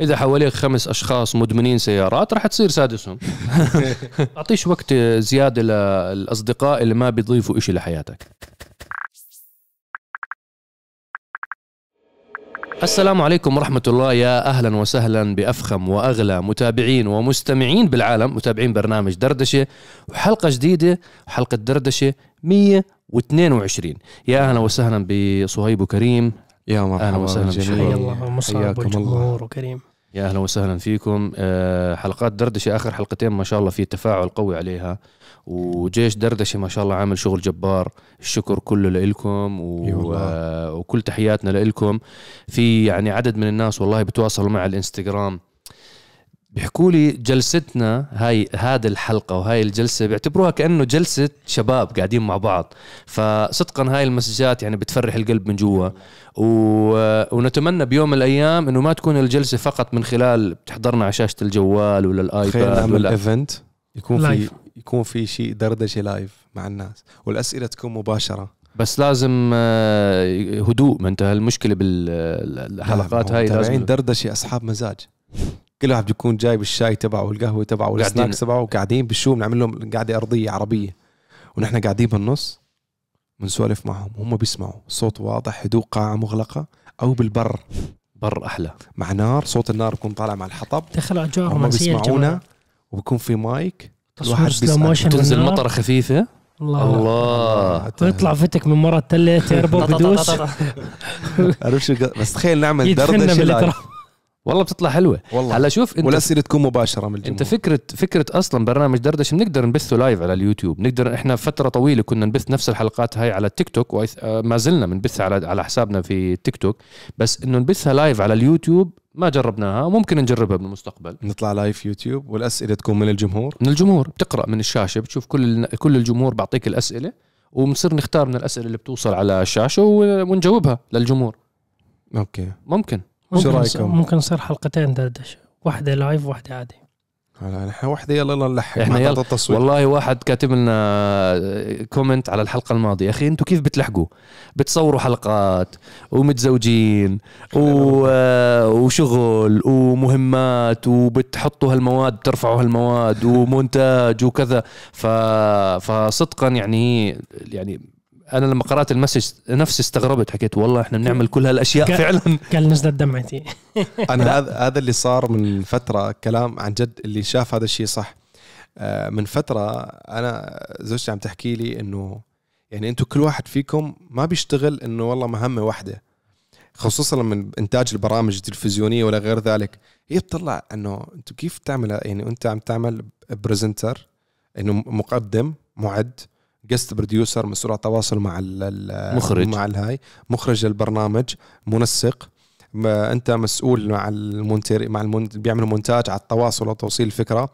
إذا حواليك خمس أشخاص مدمنين سيارات راح تصير سادسهم. أعطيش وقت زيادة للأصدقاء اللي ما بيضيفوا إشي لحياتك. السلام عليكم ورحمة الله. يا أهلا وسهلا بأفخم وأغلى متابعين ومستمعين بالعالم متابعين برنامج دردشة وحلقة جديدة وحلقة دردشة 122 يا أهلا وسهلا بصهيب وكريم. يا مرحبا أهلا وسهلا جميل. بشكرا. حيا الله. مصعب والجمهور وكريم. يا أهلا وسهلا فيكم. أه حلقات دردشة آخر حلقتين ما شاء الله في تفاعل قوي عليها. وجيش دردشة ما شاء الله عامل شغل جبار. الشكر كله لكم و... آه وكل تحياتنا لكم في يعني عدد من الناس والله بتواصلوا مع الإنستغرام. بيحكوا لي جلستنا هاي هذه الحلقة وهاي الجلسة بيعتبروها كأنه جلسة شباب قاعدين مع بعض. فصدقا هاي المسجات يعني بتفرح القلب من جوا. و... ونتمنى بيوم من الأيام إنه ما تكون الجلسة فقط من خلال بتحضرنا على شاشة الجوال ولا ال iPad نعمل ولا event يكون في live. يكون في شيء دردشة live مع الناس. والأسئلة تكون مباشرة. بس لازم آه، هدوء. ما أنت المشكلة بالحلقات هاي لازم لازم دردشة أصحاب مزاج. كل واحد بيكون جايب الشاي تبعه والقهوة تبعه قاعدين. وال snacks تبعه وقاعدين بالشو بنعمل لهم قاعدة أرضية عربية. ونحن قاعدين بالنص بنسولف معهم هم بيسمعوا. صوت واضح هدوء قاعة مغلقة أو بالبر. بر أحلى. مع نار صوت النار بيكون طالع مع الحطب. دخلوا اجواء هم رومانسيه بيسمعونا. وبيكون في مايك. تصوير الواحد slow بيسأل. motion تنزل. مطرة خفيفة؟ الله. الله. ويطلع فتك من مرة التلة تيربو بدوس. عرفت شو قص- بس تخيل نعمل دردشة والله بتطلع حلوة. والله. هلا شوف انت والاسئله تكون مباشرة من الجمهور. انت فكرة فكرة أصلا برنامج دردشة بنقدر نبثه live على اليوتيوب؟ نقدر إحنا فترة طويلة كنا نبث نفس الحلقات هاي على التيك توك وما زلنا بنبثها على على حسابنا في التيك توك. بس انه نبثها live على اليوتيوب ما جربناها وممكن نجربها بالمستقبل. نطلع live يوتيوب والأسئلة تكون من الجمهور. من الجمهور. بتقرأ من الشاشة بتشوف كل كل الجمهور بعطيك الأسئلة وبنصير نختار من الأسئلة اللي بتوصل على الشاشة ونجاوبها للجمهور. okay. ممكن. شو ممكن رأيكم؟ ممكن نصير حلقتين دردشة. واحدة live واحدة عادي. هلا نحن وحده يلا يلا نلحق إحنا مع يلا. التصوير. والله واحد كاتب لنا comment على الحلقة الماضية. يا أخي أنتوا كيف بتلحقوا؟ بتصوروا حلقات ومتزوجين و... وشغل ومهمات وبتحطوا هالمواد بترفعوا هالمواد ومونتاج وكذا. ف... فصدقا يعني يعني أنا لما قرأت المسج نفسي استغربت حكيت والله إحنا بنعمل كل هالأشياء ك- فعلا. قال نزلت دمعتي أنا هذا هذا اللي صار من فترة كلام عن جد اللي شاف هذا الشيء صح. آه، من فترة أنا زوجتي عم تحكي لي إنه يعني أنتم كل واحد فيكم ما بيشتغل إنه والله مهمة واحدة خصوصا لما إنتاج البرامج التلفزيونية ولا غير ذلك. هي بتطلع إنه أنتم كيف تعمل يعني أنت عم تعمل presenter إنه مقدم معد guest producer مسؤول على التواصل مع ال- ال- مخرج. مع الهاي مخرج البرنامج منسق أنت مسؤول مع المونتير مع المون... بيعملوا مونتاج على التواصل وتوصيل الفكرة.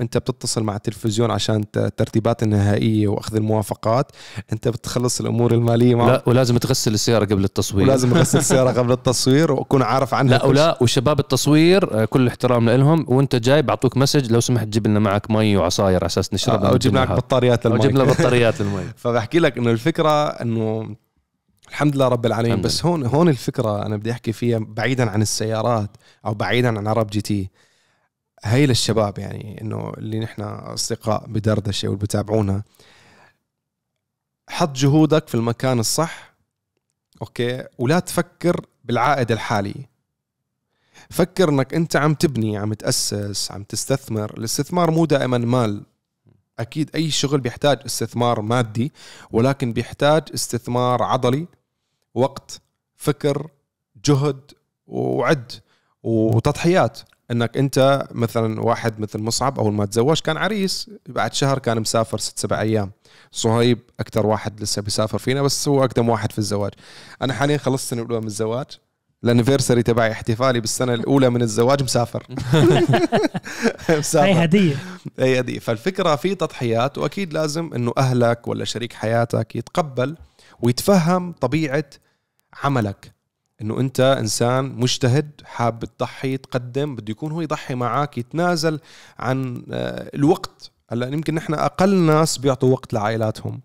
أنت بتتصل مع التلفزيون عشان الترتيبات النهائية وأخذ الموافقات. أنت بتخلص الأمور المالية معه لا ولازم تغسل السيارة قبل التصوير. ولازم اغسل السيارة قبل التصوير وأكون عارف عنها لا ولا وشباب التصوير كل الاحترام لهم. وأنت جاي بعطوك message لو سمحت جيب لنا معك مي وعصاير على أساس. نشربها أو جيب بالنهار. بطاريات أو جيب لنا المي بطاريات المي. فبحكي لك إنه الفكرة إنه الحمد لله رب العالمين. الحمد بس هون هون الفكرة أنا بدي أحكي فيها بعيدا عن السيارات أو بعيدا عن عرب جي تي. هي للشباب يعني إنه اللي نحن أصدقاء بدردشة واللي بتابعونا حط جهودك في المكان الصح okay؟ ولا تفكر بالعائد الحالي. فكر إنك أنت عم تبني عم تأسس عم تستثمر. الاستثمار مو دائما مال. أكيد أي شغل بيحتاج استثمار مادي ولكن بيحتاج استثمار عضلي. وقت فكر جهد وعد وتضحيات. إنك أنت مثلا واحد مثل مصعب أول ما تزوج كان عريس بعد شهر كان مسافر ست سبع أيام. صهيب أكثر واحد لسه بيسافر فينا بس هو أقدم واحد في الزواج. أنا حاليا خلصت السنة الاولى من الزواج. الأنيفرساري تبعي احتفالي بالسنة الأولى من الزواج مسافر. مسافر. هاي هدية. اي هذه فالفكرة في تضحيات وأكيد لازم إنه أهلك ولا شريك حياتك يتقبل ويتفهم طبيعة عملك. إنه أنت إنسان مجتهد حاب تضحي تقدم بده يكون هو يضحي معك يتنازل عن آه، الوقت. هلأ يمكن نحن أقل ناس بيعطوا وقت لعائلاتهم.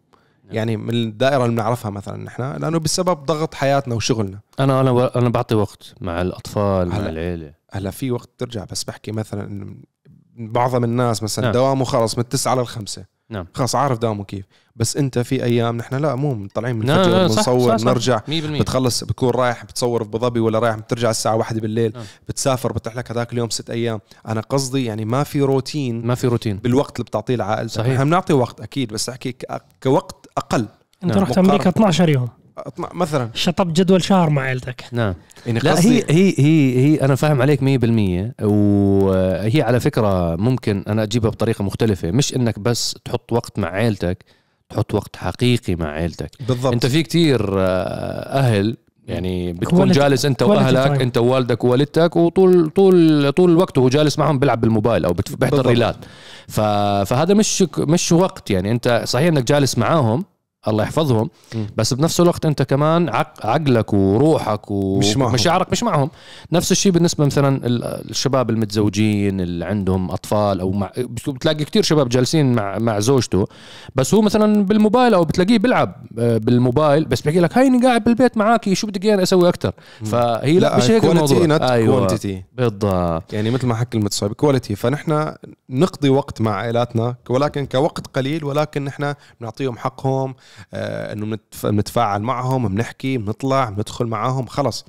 يعني من الدائرة اللي بنعرفها مثلا نحن لأنه بسبب ضغط حياتنا وشغلنا. أنا أنا أنا بعطي وقت مع الأطفال مع. العيلة. هلأ في وقت ترجع بس بحكي مثلا معظم الناس مثلا نعم. دوامه خلص من التسعة للخمسة. نعم. خلص عارف دوامه كيف بس انت في أيام نحن لا مو طالعين من الفجر بنصور. بنرجع 100% بتخلص بتكون رايح بتصور في أبو ظبي ولا رايح بترجع الساعة واحدة بالليل نعم. بتسافر بتروح لك هذاك اليوم ست أيام أنا قصدي يعني ما في روتين ما في روتين بالوقت اللي بتعطيه لعائلتك صحيح. نحن بنعطي وقت أكيد بس أحكي كوقت أقل أنت نعم. رحت. أمريكا 12 يوم مثلا. شطب جدول شهر مع عيلتك. نعم. يعني لا قصدي هي هي هي هي أنا فاهم عليك 100% وهي على فكرة ممكن أنا أجيبها بطريقة مختلفة. مش إنك بس تحط وقت مع عيلتك تحط وقت حقيقي مع عيلتك. بالضبط. أنت في كتير آه، أهل يعني بتكون جالس أنت وأهلك time. أنت ووالدك ووالدتك وطول طول طول الوقت وهو جالس معهم بيلعب بالموبايل أو بيحضر. ريلات. ف... فهذا مش مش وقت يعني. أنت صحيح إنك جالس معاهم الله يحفظهم. بس بنفس الوقت انت كمان عق- عقلك وروحك. ومشاعرك مش معهم. نفس الشيء بالنسبة مثلا ال- الشباب المتزوجين اللي عندهم أطفال أو مع بتلاقي كتير شباب جالسين مع مع زوجته. بس هو مثلا بالموبايل أو بتلاقيه بيلعب آه، بالموبايل بس بيحكي لك هيني قاعد بالبيت معاكي شو بدك إياني أسوي أكثر فهي لا, مش هيك الموضوع. أيوه. quantity بالضبط. يعني مثل ما حكى المتصاب quality فنحن نقضي وقت مع عائلاتنا ولكن كوقت قليل ولكن نحن بنعطيهم حقهم. إنه بنتف- بنتفاعل معهم بنحكي بنطلع بندخل معاهم خلص.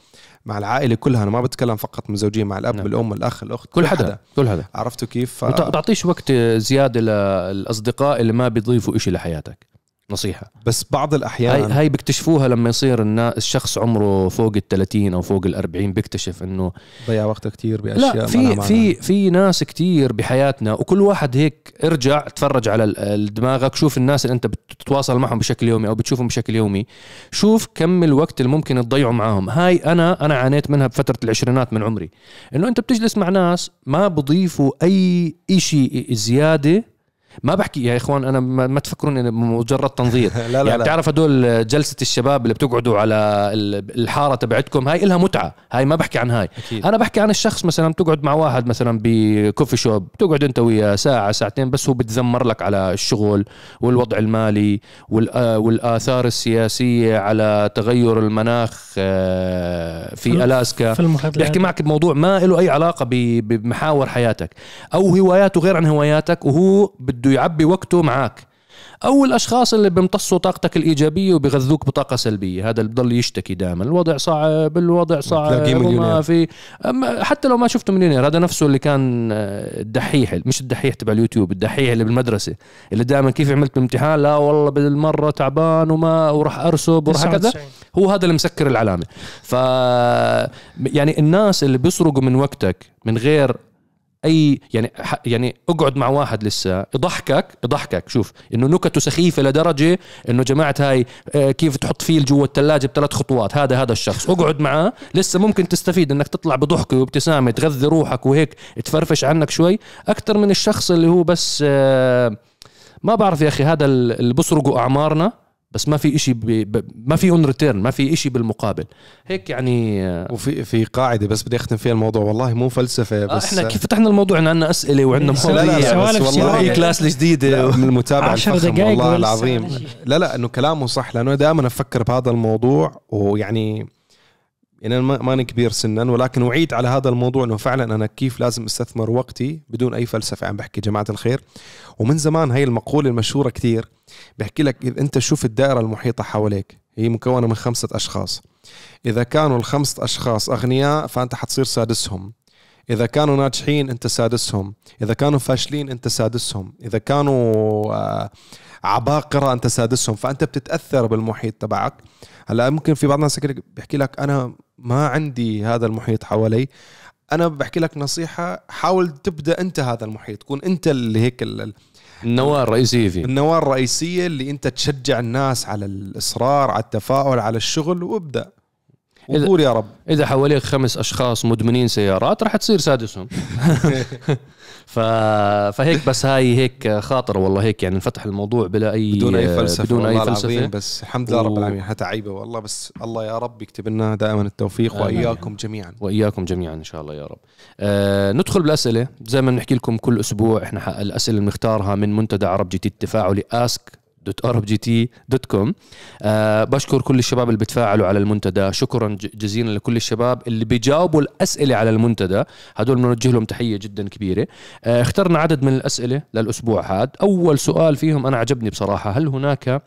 مع العائلة كلها أنا ما بتكلم فقط مزوجين مع الأب نعم. الأم الأخ الأخت كل حدا كل حدا. عرفتوا كيف؟ ف... وت- تعطيش وقت زيادة للأصدقاء اللي ما بيضيفوا إشي لحياتك. نصيحة. بس بعض هاي الأحيان هاي بيكتشفوها لما يصير النا- الشخص عمره فوق ال 30 أو فوق ال 40 بيكتشف إنه ضيع وقته كثير بأشياء لا في في. في ناس كتير بحياتنا وكل واحد هيك ارجع تفرج على دماغك شوف الناس اللي أنت بتتواصل معهم بشكل يومي أو بتشوفهم بشكل يومي شوف كم الوقت اللي ممكن تضيعه معاهم. هاي أنا أنا عانيت منها بفترة العشرينات من عمري. إنه أنت بتجلس مع ناس ما بضيفوا أي إشي زيادة ما بحكي يا إخوان أنا ما, ما تفكرون إنه مجرد تنظير. لا لا يعني بتعرف هدول جلسة الشباب اللي بتقعدوا على ال- الحارة تبعتكم؟ هاي إلها متعة هاي ما بحكي عن هاي. أكيد. أنا بحكي عن الشخص مثلا بتقعد مع واحد مثلا بكوفي شوب بتقعد أنت وياه ساعة ساعتين بس هو بتذمر لك على الشغل والوضع المالي والآثار السياسية على تغير المناخ آه، في ألاسكا. في بيحكي معك بموضوع ما له أي علاقة بمحاور حياتك أو هواياته غير عن هواياتك وهو بده يعبي وقته معك أو الأشخاص اللي بيمتصوا طاقتك الإيجابية وبيغذوك بطاقة سلبية. هذا اللي بضل يشتكي دائما. الوضع صعب الوضع صعب وما. في أما حتى لو ما شفته مليونير هذا نفسه اللي كان آه، الدحيح مش الدحيح تبع اليوتيوب الدحيح اللي بالمدرسة اللي دائما كيف عملت بالامتحان؟ لا والله بالمرة تعبان وما وراح أرسب وراح كذا 99. هو هذا اللي مسكر العلامة. ف يعني الناس اللي بيسرقوا من وقتك من غير أي يعني يعني أقعد مع واحد لسه يضحكك يضحكك. شوف إنه نكته سخيفة لدرجة إنه جماعة هاي آه، كيف تحط فيل جوا الثلاجه بثلاث خطوات. هذا هذا الشخص. أقعد معاه. لسه ممكن تستفيد إنك تطلع بضحكة وابتسامة تغذي روحك وهيك تفرفش عنك شوي. أكثر من الشخص اللي هو بس آه، ما بعرف يا أخي هذا اللي بسرقوا اعمارنا بس ما في إشي ب... ب... ما في on return ما في إشي بالمقابل. هيك يعني آه، وفي في قاعدة بس بدي أختم فيها الموضوع والله مو فلسفة آه بس إحنا كيف فتحنا الموضوع؟ إن عندنا أسئلة وعندنا مواضيع. والله سياسية. كلاس الجديده من المتابعة عشر الفخم والله العظيم. لا لا إنه كلامه صح لأنه دائما أفكر بهذا الموضوع ويعني يعني أنا ما- ماني كبير سنا ولكن أعيد على هذا الموضوع إنه فعلا أنا كيف لازم أستثمر وقتي بدون أي فلسفة؟ عم بحكي جماعة الخير. ومن زمان هي المقولة المشهورة كثير بحكي لك إذا أنت شوف الدائرة المحيطة حواليك هي مكونة من خمسة أشخاص. إذا كانوا الخمسة أشخاص أغنياء فأنت حتصير سادسهم. إذا كانوا ناجحين أنت سادسهم. إذا كانوا فاشلين أنت سادسهم. إذا كانوا آه، عباقرة أنت سادسهم. فأنت بتتأثر بالمحيط تبعك. هلأ ممكن في بعض الناس بيحكي لك أنا ما عندي هذا المحيط حوالي. أنا بحكي لك نصيحة حاول تبدأ أنت هذا المحيط. تكون أنت اللي هيك ال- ال- النواه الرئيسية فيه. النواه الرئيسية اللي أنت تشجع الناس على الإصرار على التفاؤل على الشغل وابدأ. وقول يا رب. إذا حواليك خمس أشخاص مدمنين سيارات راح تصير سادسهم. ف... فهيك بس هاي هيك خاطر والله هيك يعني انفتح الموضوع بلا اي بدون أي فلسفة بدون أي فلسفة بس الحمد لله و- رب العالمين حتى عيبة والله بس الله يا رب يكتب لنا دائما التوفيق آمين. وإياكم جميعا وإياكم جميعا إن شاء الله يا رب. آه ندخل بالأسئلة زي ما بنحكي لكم كل أسبوع إحنا الأسئلة اللي بنختارها من منتدى عرب جديد التفاعلي آسك www.arabgt.com أه بشكر كل الشباب اللي بتفاعلوا على المنتدى. شكرا جزيلا لكل الشباب اللي بيجاوبوا الأسئلة على المنتدى. هدول بنوجه لهم تحية جدا كبيرة. أه اخترنا عدد من الأسئلة للأسبوع هذا. أول سؤال فيهم أنا عجبني بصراحة. هل هناك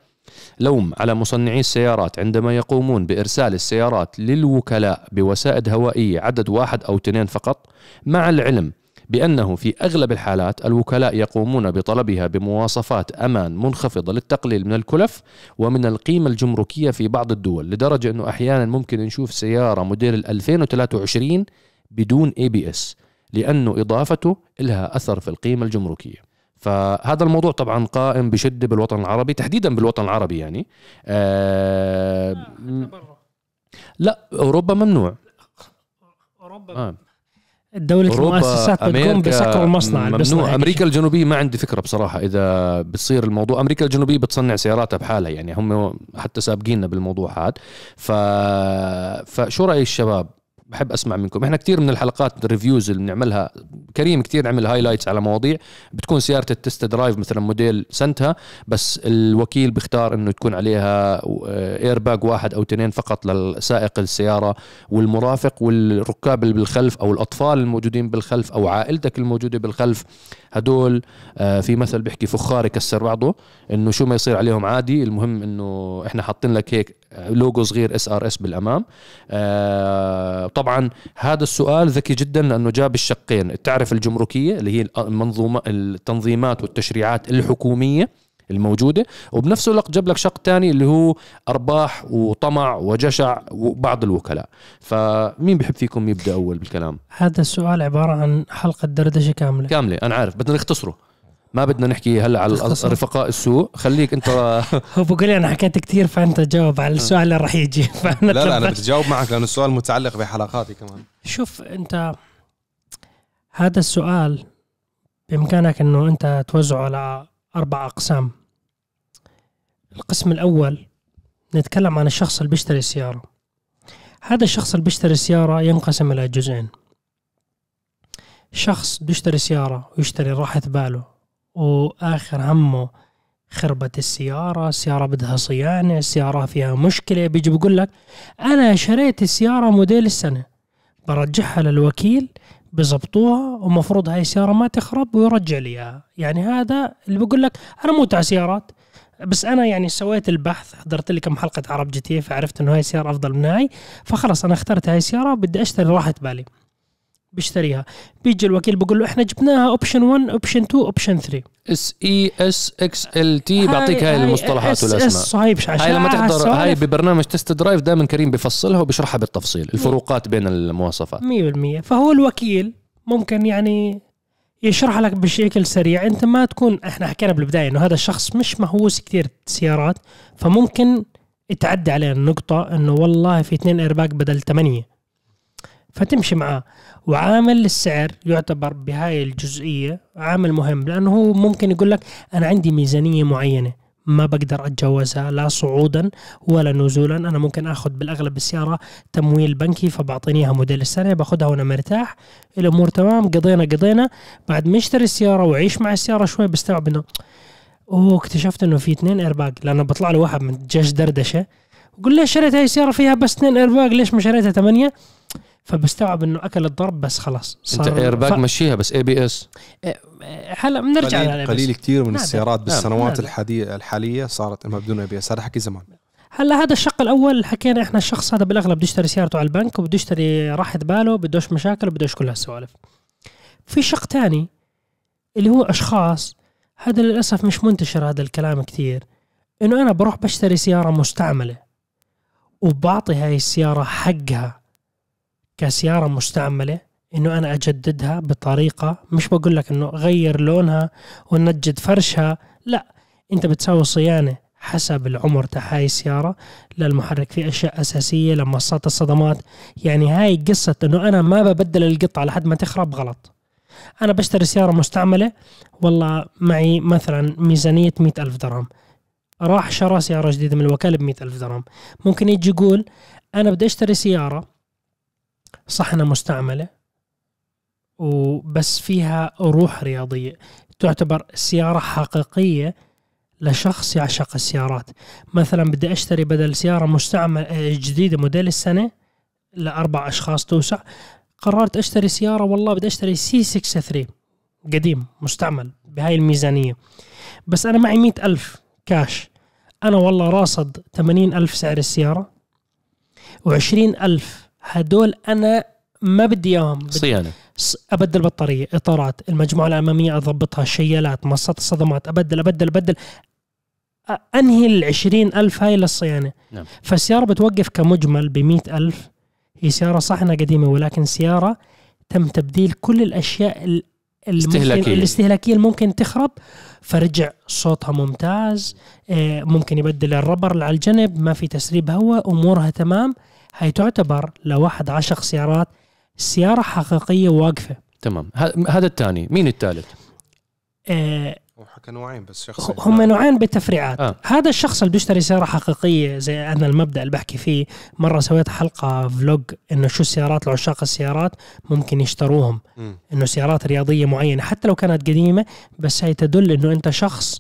لوم على مصنعي السيارات عندما يقومون بإرسال السيارات للوكلاء بوسائد هوائية عدد واحد أو اثنين فقط مع العلم بأنه في أغلب الحالات الوكلاء يقومون بطلبها بمواصفات أمان منخفضة للتقليل من الكلف ومن القيمة الجمركية في بعض الدول لدرجة أنه أحيانا ممكن نشوف سيارة موديل ال 2023 بدون ABS لأنه إضافته لها أثر في القيمة الجمركية. فهذا الموضوع طبعا قائم بشدة بالوطن العربي تحديدا بالوطن العربي يعني. آه لا أوروبا ممنوع. أوروبا آه. دولة المؤسسات بتقوم بسكر المصنع ممنوع. أمريكا الجنوبية ما عندي فكرة بصراحة إذا بتصير الموضوع أمريكا الجنوبية بتصنع سياراتها بحالها يعني هم حتى سابقيننا بالموضوع هذا. ف... فشو رأي الشباب؟ بحب أسمع منكم. إحنا كثير من الحلقات ال reviews اللي بنعملها كريم كثير نعمل highlights على مواضيع بتكون سيارة ال test drive مثلا موديل سنتها بس الوكيل بيختار إنه تكون عليها اير باج واحد أو اثنين فقط للسائق السيارة والمرافق والركاب اللي بالخلف أو الأطفال الموجودين بالخلف أو عائلتك الموجودة بالخلف. هدول آه، في مثل بيحكي فخار يكسر بعضه إنه شو ما يصير عليهم عادي المهم إنه إحنا حاطين لك هيك لوجو صغير SRS بالأمام. آه، طبعا هذا السؤال ذكي جدا لأنه جاب الشقين. تعرفة الجمركية اللي هي المنظومه التنظيمات والتشريعات الحكومية الموجودة؟ وبنفس الوقت جاب لك شق تاني اللي هو أرباح وطمع وجشع وبعض الوكلاء. فمين بحب فيكم يبدأ أول بالكلام؟ هذا السؤال عبارة عن حلقة دردشة كاملة. كاملة. أنا عارف بدنا نختصره. ما بدنا نحكي هلا على. رفقاء السوق. خليك انت هو بقول لي أنا حكيت كثير فأنت جاوب على السؤال اللي راح يجي. فأنا لا لا أنا اجاوب معك لأنه السؤال متعلق بحلقاتي كمان. شوف أنت هذا السؤال بإمكانك إنه أنت توزعه على أربع أقسام. القسم الأول نتكلم عن الشخص اللي بيشتري السياره هذا الشخص اللي بيشتري السياره ينقسم إلى جزئين. شخص بيشتري سيارة ويشتري راحة باله. وآخر همه خربت السيارة السيارة بدها صيانة السيارة فيها مشكلة. بيجي بيقول لك أنا شريت السيارة موديل السنة. برجعها للوكيل بزبطوها ومفروض هاي السيارة ما تخرب ويرجع لي إياها. يعني هذا اللي بقول لك أنا مو تاع سيارات بس أنا يعني سويت البحث حضرت لي كم حلقة عرب جي تي فعرفت إنه هاي السيارة أفضل من هاي فخلص أنا اخترت هاي السيارة بدي أشتري راحة بالي. بيشتريها. بيجي الوكيل بقول له إحنا جبناها option 1 option 2 option 3 SE SX LT بعطيك هاي المصطلحات والأسماء. شاشة هاي لما تحضر هاي ببرنامج test drive دائما كريم بفصلها وبيشرحها بالتفصيل الفروقات بين المواصفات. 100% فهو الوكيل ممكن يعني يشرح لك بشكل سريع. أنت ما تكون إحنا حكينا بالبداية إنه هذا الشخص مش مهووس كثير سيارات فممكن تعدي عليه النقطة إنه والله في اثنين ايرباك بدل ثمانية. فتمشي معاه. وعامل السعر يعتبر بهاي الجزئية عامل مهم لأنه هو ممكن يقول لك أنا عندي ميزانية معينة ما بقدر أتجاوزها لا صعودا ولا نزولا. أنا ممكن آخذ بالأغلب السيارة تمويل بنكي فبعطيني اياها موديل السنة باخذها وأنا مرتاح. الأمور تمام قضينا قضينا. بعد ما اشتري السيارة واعيش مع السيارة شوي بستوعب إنه أوه اكتشفت إنه في اثنين ايرباج لأنه بطلع له واحد من جيش دردشة وقول ليش شريت هاي السيارة فيها بس اثنين ايرباج ليش ما شريتها ثمانية؟ فبستوعب إنه أكل الضرب بس خلاص. أنت ايرباك مشيها بس ABS هلا بنرجع قليل, قليل كثير من نادر. السيارات بالسنوات نادر. الحالية الحالية صارت إنها بدون ABS هذا حكي زمان. هلا هذا الشق الأول حكينا إحنا الشخص هذا بالأغلب بده يشتري سيارته على البنك وبده يشتري راحة باله بدوش مشاكل وبدوش كل هالسوالف. في شق تاني اللي هو أشخاص هذا للأسف مش منتشر هذا الكلام كثير إنه أنا بروح بشتري سيارة مستعملة وبعطي هاي السيارة حقها كسيارة مستعملة إنه أنا أجددها بطريقة مش بقول لك إنه غير لونها ونجد فرشها لا أنت بتسوي صيانة حسب العمر تاع هاي السيارة للمحرك. في أشياء أساسية لمصات الصدمات. يعني هاي قصة إنه أنا ما ببدل القطعة لحد ما تخرب غلط. أنا بشتري سيارة مستعملة والله معي مثلا ميزانية مئة ألف درهم. راح شرى سيارة جديدة من الوكالة ب ألف درهم. ممكن يجي يقول أنا بدي أشتري سيارة صح أنها مستعملة وبس فيها روح رياضية. تعتبر سيارة حقيقية لشخص يعشق السيارات. مثلا بدي أشتري بدل سيارة مستعمل آه، جديدة موديل السنة لأربع أشخاص توسع. قررت أشتري سيارة والله بدي أشتري سي 63 قديم مستعمل بهاي الميزانية. بس أنا معي مئة ألف كاش. أنا والله راصد 80 ألف سعر السيارة و20 ألف هدول أنا ما بدي إياهم. صيانة. أبدل بطارية إطارات المجموعة الاماميه أضبطها شيالات مصات الصدمات أبدل أبدل أبدل. أنهي ال ألف هاي للصيانة. نعم. فالسيارة بتوقف كمجمل ب ألف. هي سيارة صح إنها قديمة ولكن سيارة تم تبديل كل الأشياء ال- الممكن استهلاكية. الاستهلاكية اللي ممكن تخرب. فرجع صوتها ممتاز. آه، ممكن يبدل الربر اللي على الجنب ما في تسريب هواء أمورها تمام. هي تعتبر لواحد عشق سيارات سيارة حقيقية واقفة. تمام. هذا الثاني. مين الثالث؟ آه، وحكى نوعين بس شخصين هم نوعين بالتفريعات. آه. هذا الشخص اللي بده يشتري سيارة حقيقية زي أنا المبدأ اللي بحكي فيه. مرة سويت حلقة فلوج إنه شو السيارات لعشاق السيارات ممكن يشتروهم. مم. إنه سيارات رياضية معينة حتى لو كانت قديمة بس هي تدل إنه أنت شخص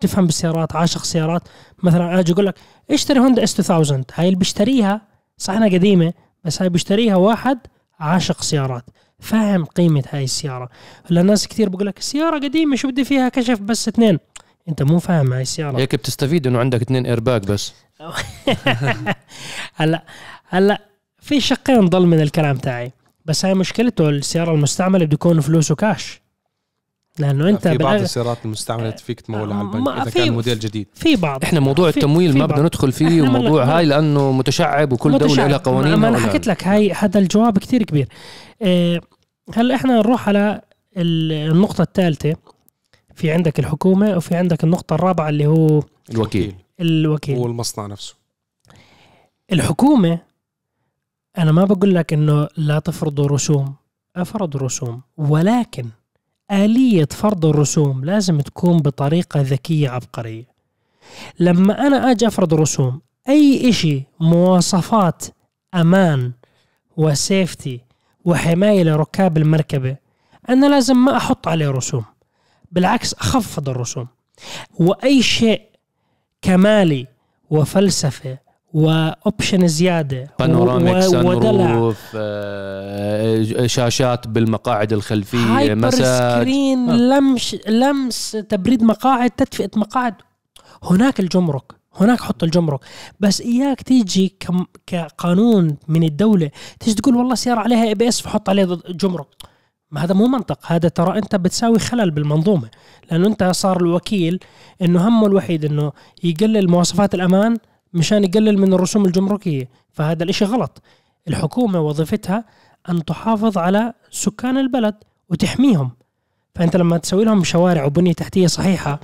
تفهم بالسيارات عاشق سيارات. مثلا أجي أقول لك اشتري هوندا S 2000 هاي اللي بيشتريها صح إنها قديمة بس هاي بيشتريها واحد عاشق سيارات. فاهم قيمة هاي السيارة. هلا الناس كثير بقول لك سياره قديمة شو بدي فيها كشف بس اثنين؟ انت مو فاهم هاي السيارة. هيك بتستفيد إنه عندك اثنين ايرباك بس. هلا هلا في شقين ضل من الكلام تاعي بس هاي مشكلته السيارة المستعملة بده يكون فلوسه كاش لأنه أنت في بعض السيارات المستعملة فيك تمولها على ما البنك اذا كان موديل جديد. في بعض. إحنا موضوع في- التمويل في ما. بدنا ندخل فيه وموضوع هاي لأنه متشعب وكل دولة متشابه. لها قوانين ما أنا حكيت لك هاي هذا الجواب كتير كبير. إيه هلا إحنا نروح على ال- النقطة الثالثة. في عندك الحكومة وفي عندك النقطة الرابعة اللي هو الوكيل. الوكيل. والمصنع نفسه. الحكومة أنا ما بقول لك إنه لا تفرضوا رسوم. أفرضوا رسوم. ولكن آلية فرض الرسوم لازم تكون بطريقة ذكية عبقرية. لما أنا أجي أفرض رسوم أي إشي مواصفات أمان وسيفتي وحماية لركاب المركبة أنا لازم ما أحط عليه رسوم. بالعكس أخفض الرسوم. وأي شيء كمالي وفلسفة و option زيادة. panoramic sunroof آه، شاشات بالمقاعد الخلفية massage. screen آه. لمش لمس تبريد مقاعد تدفئة مقاعد. هناك الجمرك هناك حط الجمرك. بس إياك تيجي كقانون من الدولة تيجي تقول والله سيارة عليها ABS فحط عليه ضد- جمرك. ما هذا مو منطق. هذا ترى أنت بتساوي خلل بالمنظومة. لأنه أنت صار الوكيل إنه همه الوحيد إنه يقلل مواصفات الأمان مشان يقلل من الرسوم الجمركية. فهذا الإشي غلط. الحكومة وظيفتها أن تحافظ على سكان البلد وتحميهم. فأنت لما تسوي لهم شوارع وبنية تحتية صحيحة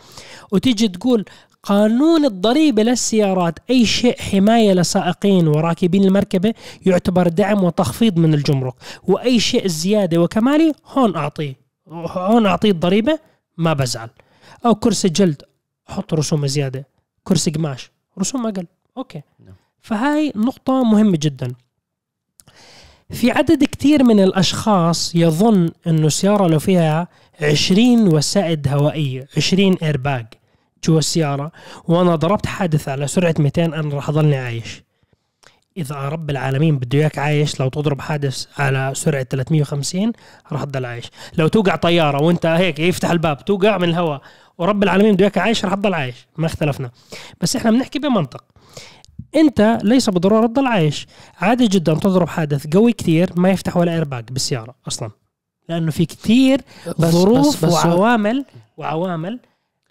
وتيجي تقول قانون الضريبة للسيارات أي شيء حماية لسائقين وراكبين المركبة يعتبر دعم وتخفيض من الجمرك. وأي شيء زيادة وكمالي هون اعطيه هون اعطيه الضريبة ما بزعل. أو كرسي جلد حط رسوم زيادة. كرسي قماش رسوم أقل. أوكي. نعم. فهاي نقطة مهمة جدا. في عدد كثير من الأشخاص يظن إنه سيارة لو فيها 20 وسائد هوائية 20 ايرباج جوا السيارة وأنا ضربت حادث على سرعة 200 أنا راح أضلني عايش. إذا رب العالمين بده إياك عايش لو تضرب حادث على سرعة 350 راح تضل عايش. لو توقع طيارة وأنت هيك يفتح الباب توقع من الهواء ورب العالمين بده إياك عايش راح تضل عايش. ما اختلفنا. بس إحنا بنحكي بمنطق. أنت ليس بالضروره تضل عايش. عادي جدا تضرب حادث قوي كثير ما يفتح ولا ايرباج بالسيارة أصلا. لأنه في كثير بس ظروف بس بس وعوامل وعوامل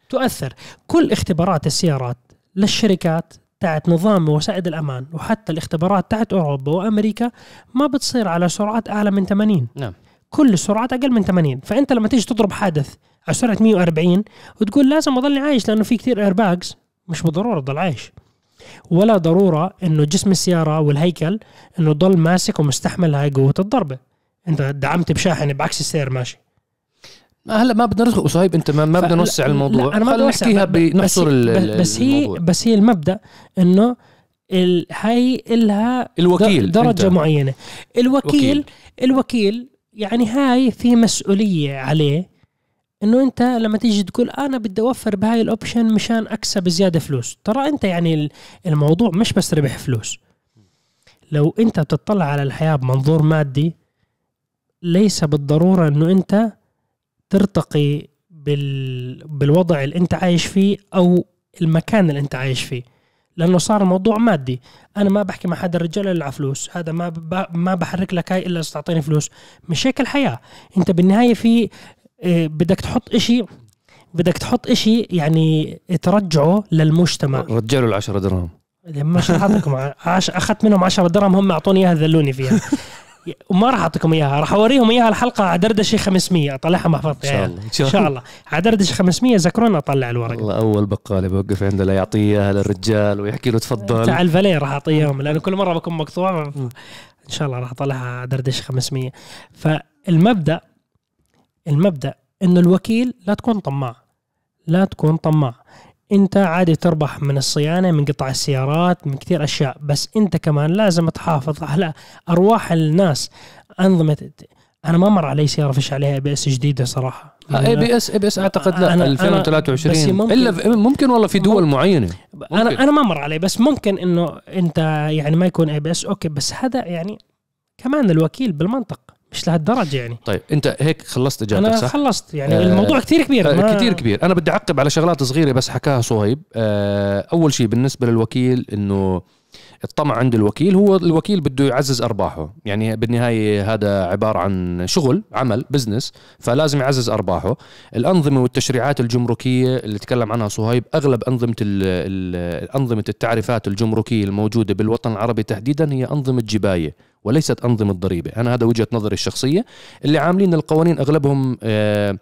تؤثر. كل اختبارات السيارات للشركات تاعت نظام وسائد الأمان وحتى الاختبارات تاعت أوروبا وأمريكا ما بتصير على سرعات أعلى من 80 نعم. كل السرعات أقل من 80 فأنت لما تيجي تضرب حادث على سرعة 140 وتقول لازم اضلني عايش لأنه في كثير ايرباجز مش بالضرورة تضل عايش. ولا ضرورة إنه جسم السيارة والهيكل إنه ضل ماسك ومستحمل هاي قوة الضربة. أنت دعمت بشاحن بعكس السير ماشي. هلا ما بدنا ندخل صهيب أنت ما, ما بدنا نوسع الموضوع. أنا ما بدي نحكيها ب- ب- بس هي- بس هي الموضوع. بس هي المبدأ إنه ال- هاي إلها الوكيل درجة أنت. معينة. الوكيل وكيل. الوكيل يعني هاي في مسؤولية عليه إنه أنت لما تيجي تقول أنا بدي أوفر بهاي الأوبشن مشان أكسب زيادة فلوس. ترى أنت يعني ال- الموضوع مش بس ربح فلوس. لو أنت بتطلع على الحياة بمنظور مادي ليس بالضرورة إنه أنت ترتقي بال... بالوضع اللي انت عايش فيه أو المكان اللي انت عايش فيه. لأنه صار الموضوع مادي. أنا ما بحكي مع حدا الرجال إلا على فلوس. هذا ما ب... ما بحرك لك هاي إلا تعطيني فلوس. مش هيك الحياة. أنت بالنهاية في إيه، بدك تحط إشي بدك تحط إشي يعني ترجعه للمجتمع. رجعوا العشرة درهم. ما راح اعطيكم عش... أخذت منهم 10 درهم هم أعطوني إياها ذلوني فيها. وما راح أعطيكم إياها راح أوريهم إياها الحلقة على دردشة 500 أطلعها محفظتي إن شاء يعني. الله إن شاء الله. على دردشة 500 ذكرونا أطلع الورق. والله أول بقالة بوقف عنده لا يعطيه اياها للرجال ويحكي له تفضل. تاع الفاليه راح اعطيه اياهم لأنه كل مرة بكون مقطوع. إن شاء الله راح أطلعها على دردشة 500 فالمبدأ المبدأ إنه الوكيل لا تكون طماع. لا تكون طماع. انت عادي تربح من الصيانة من قطع السيارات من كثير أشياء بس انت كمان لازم تحافظ على أرواح الناس. أنظمة أنا ما مر علي سيارة فيش عليها ABS جديدة صراحة. اي بي اس اي بي اس أعتقد لا أنا- أنا- 2023 بس ممكن- إلا ممكن والله في دول معينة. ممكن. أنا أنا ما مر علي بس ممكن إنه أنت يعني ما يكون ABS أوكي بس هذا يعني كمان الوكيل بالمنطق. مش لهالدرجة يعني؟ طيب أنت هيك خلصت إجابتك أنا صح؟ خلصت يعني آه، الموضوع كثير كبير آه، ما- كتير كبير. أنا بدي أعقب على شغلات صغيرة بس حكاها صهيب. آه، أول شيء بالنسبة للوكيل إنه الطمع عند الوكيل هو الوكيل بده يعزز أرباحه. يعني بالنهاية هذا عبارة عن شغل عمل بزنس فلازم يعزز أرباحه. الأنظمة والتشريعات الجمركية اللي تكلم عنها صهيب أغلب أنظمة أنظمة التعريفات الجمركية الموجودة بالوطن العربي تحديدا هي أنظمة جباية وليست أنظمة ضريبة. أنا هذا وجهة نظري الشخصية. اللي عاملين القوانين أغلبهم آه،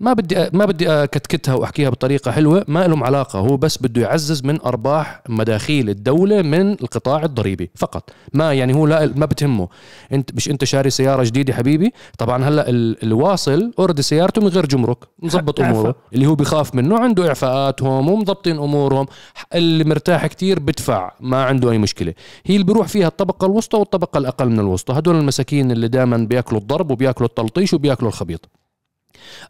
ما بدي ما بدي أكتكتها وأحكيها بطريقة حلوة ما لهم علاقة هو بس بده يعزز من أرباح مداخيل الدولة من القطاع الضريبي فقط. ما يعني هو لا ما بتهمه. انت مش أنت شاري سيارة جديدة حبيبي؟ طبعا هلأ ال- الواصل أوريدي سيارته من غير جمرك مزبط إعفاء. أموره. اللي هو بخاف منه عنده إعفاءاتهم ومضبطين أمورهم اللي مرتاح كتير بدفع ما عنده أي مشكلة. هي اللي بيروح فيها الطبقة الوسطى والطبقة الأقل من الوسطى. هدول المساكين اللي دائما بيأكلوا الضرب وبيأكلوا التلطيش وبيأكلوا الخبيط.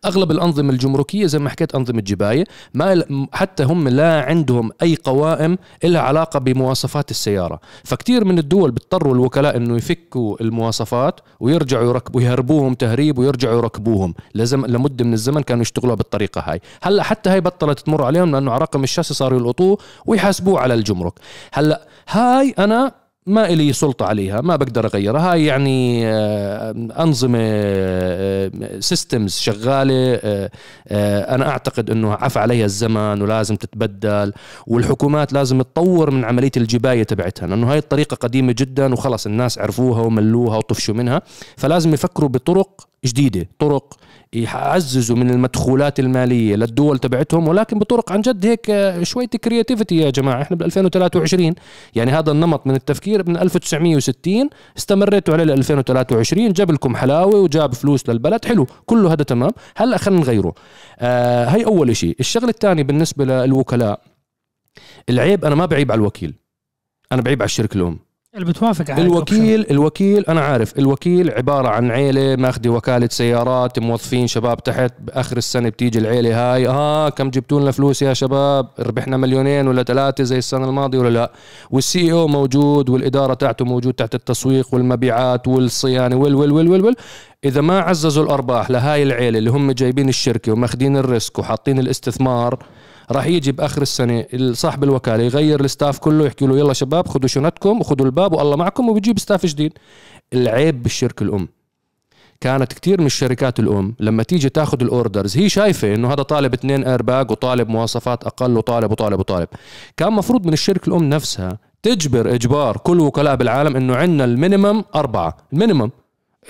أغلب الأنظمة الجمركية زي ما حكيت أنظمة جباية ما حتى هم لا عندهم أي قوائم لها علاقة بمواصفات السيارة. فكتير من الدول بيضطروا الوكلاء إنه يفكوا المواصفات ويرجعوا يركبوا يهربوهم تهريب ويرجعوا يركبوهم لزم لمدة من الزمن كانوا يشتغلوها بالطريقة هاي. هلأ حتى هاي بطلت تمر عليهم لأنه على رقم الشاصي صاروا يلقطوه ويحاسبوه على الجمرك. هلأ هاي أنا ما إلي سلطة عليها ما بقدر أغيرها. هاي يعني آه، أنظمة systems شغالة آه، آه، أنا أعتقد أنه عفى عليها الزمن ولازم تتبدل والحكومات لازم تطور من عملية الجباية تبعتها لأنه هاي الطريقة قديمة جدا وخلص الناس عرفوها وملوها وطفشوا منها فلازم يفكروا بطرق جديدة طرق يعززوا من المدخولات المالية للدول تبعتهم ولكن بطرق عن جد هيك آه، شوية كرياتيفيتي يا جماعة. إحنا بال 2023 يعني هذا النمط من التفكير من 1960 استمريتوا عليه ل 2023 جاب لكم حلاوة وجاب فلوس للبلد. حلو كله هذا تمام. هلا خلينا نغيره. آه هي أول شيء الشغلة الثانية بالنسبة للوكلاء العيب أنا ما بعيب على الوكيل أنا بعيب على الشركة الأم. اللي بتوافق على الوكيل الوكيل أنا عارف الوكيل عبارة عن عيلة ماخذه وكالة سيارات موظفين شباب تحت بآخر السنة بتيجي العيلة هاي آه كم جبتوا لنا فلوس يا شباب؟ ربحنا مليونين ولا ثلاثة زي السنة الماضية ولا لا؟ والسي أو موجود والإدارة تاعته موجود تحت التسويق والمبيعات والصيانة وال وال وال وال, وال. إذا ما عززوا الأرباح لهاي العيلة اللي هم جايبين الشركة وماخذين ال risk وحاطين الاستثمار راح يجي بآخر السنة. صاحب الوكالة يغير ال staff كله يحكي له يلا شباب خذوا شنطكم وخذوا الباب والله معكم. وبيجيب staff جديد. العيب بالشركة الأم. كانت كتير من الشركات الأم لما تيجي تاخذ ال orders هي شايفة إنه هذا طالب اثنين ايرباج وطالب مواصفات أقل وطالب وطالب وطالب. كان مفروض من الشركة الأم نفسها تجبر إجبار كل وكلاء بالعالم إنه عندنا ال minimum أربعة. ال minimum.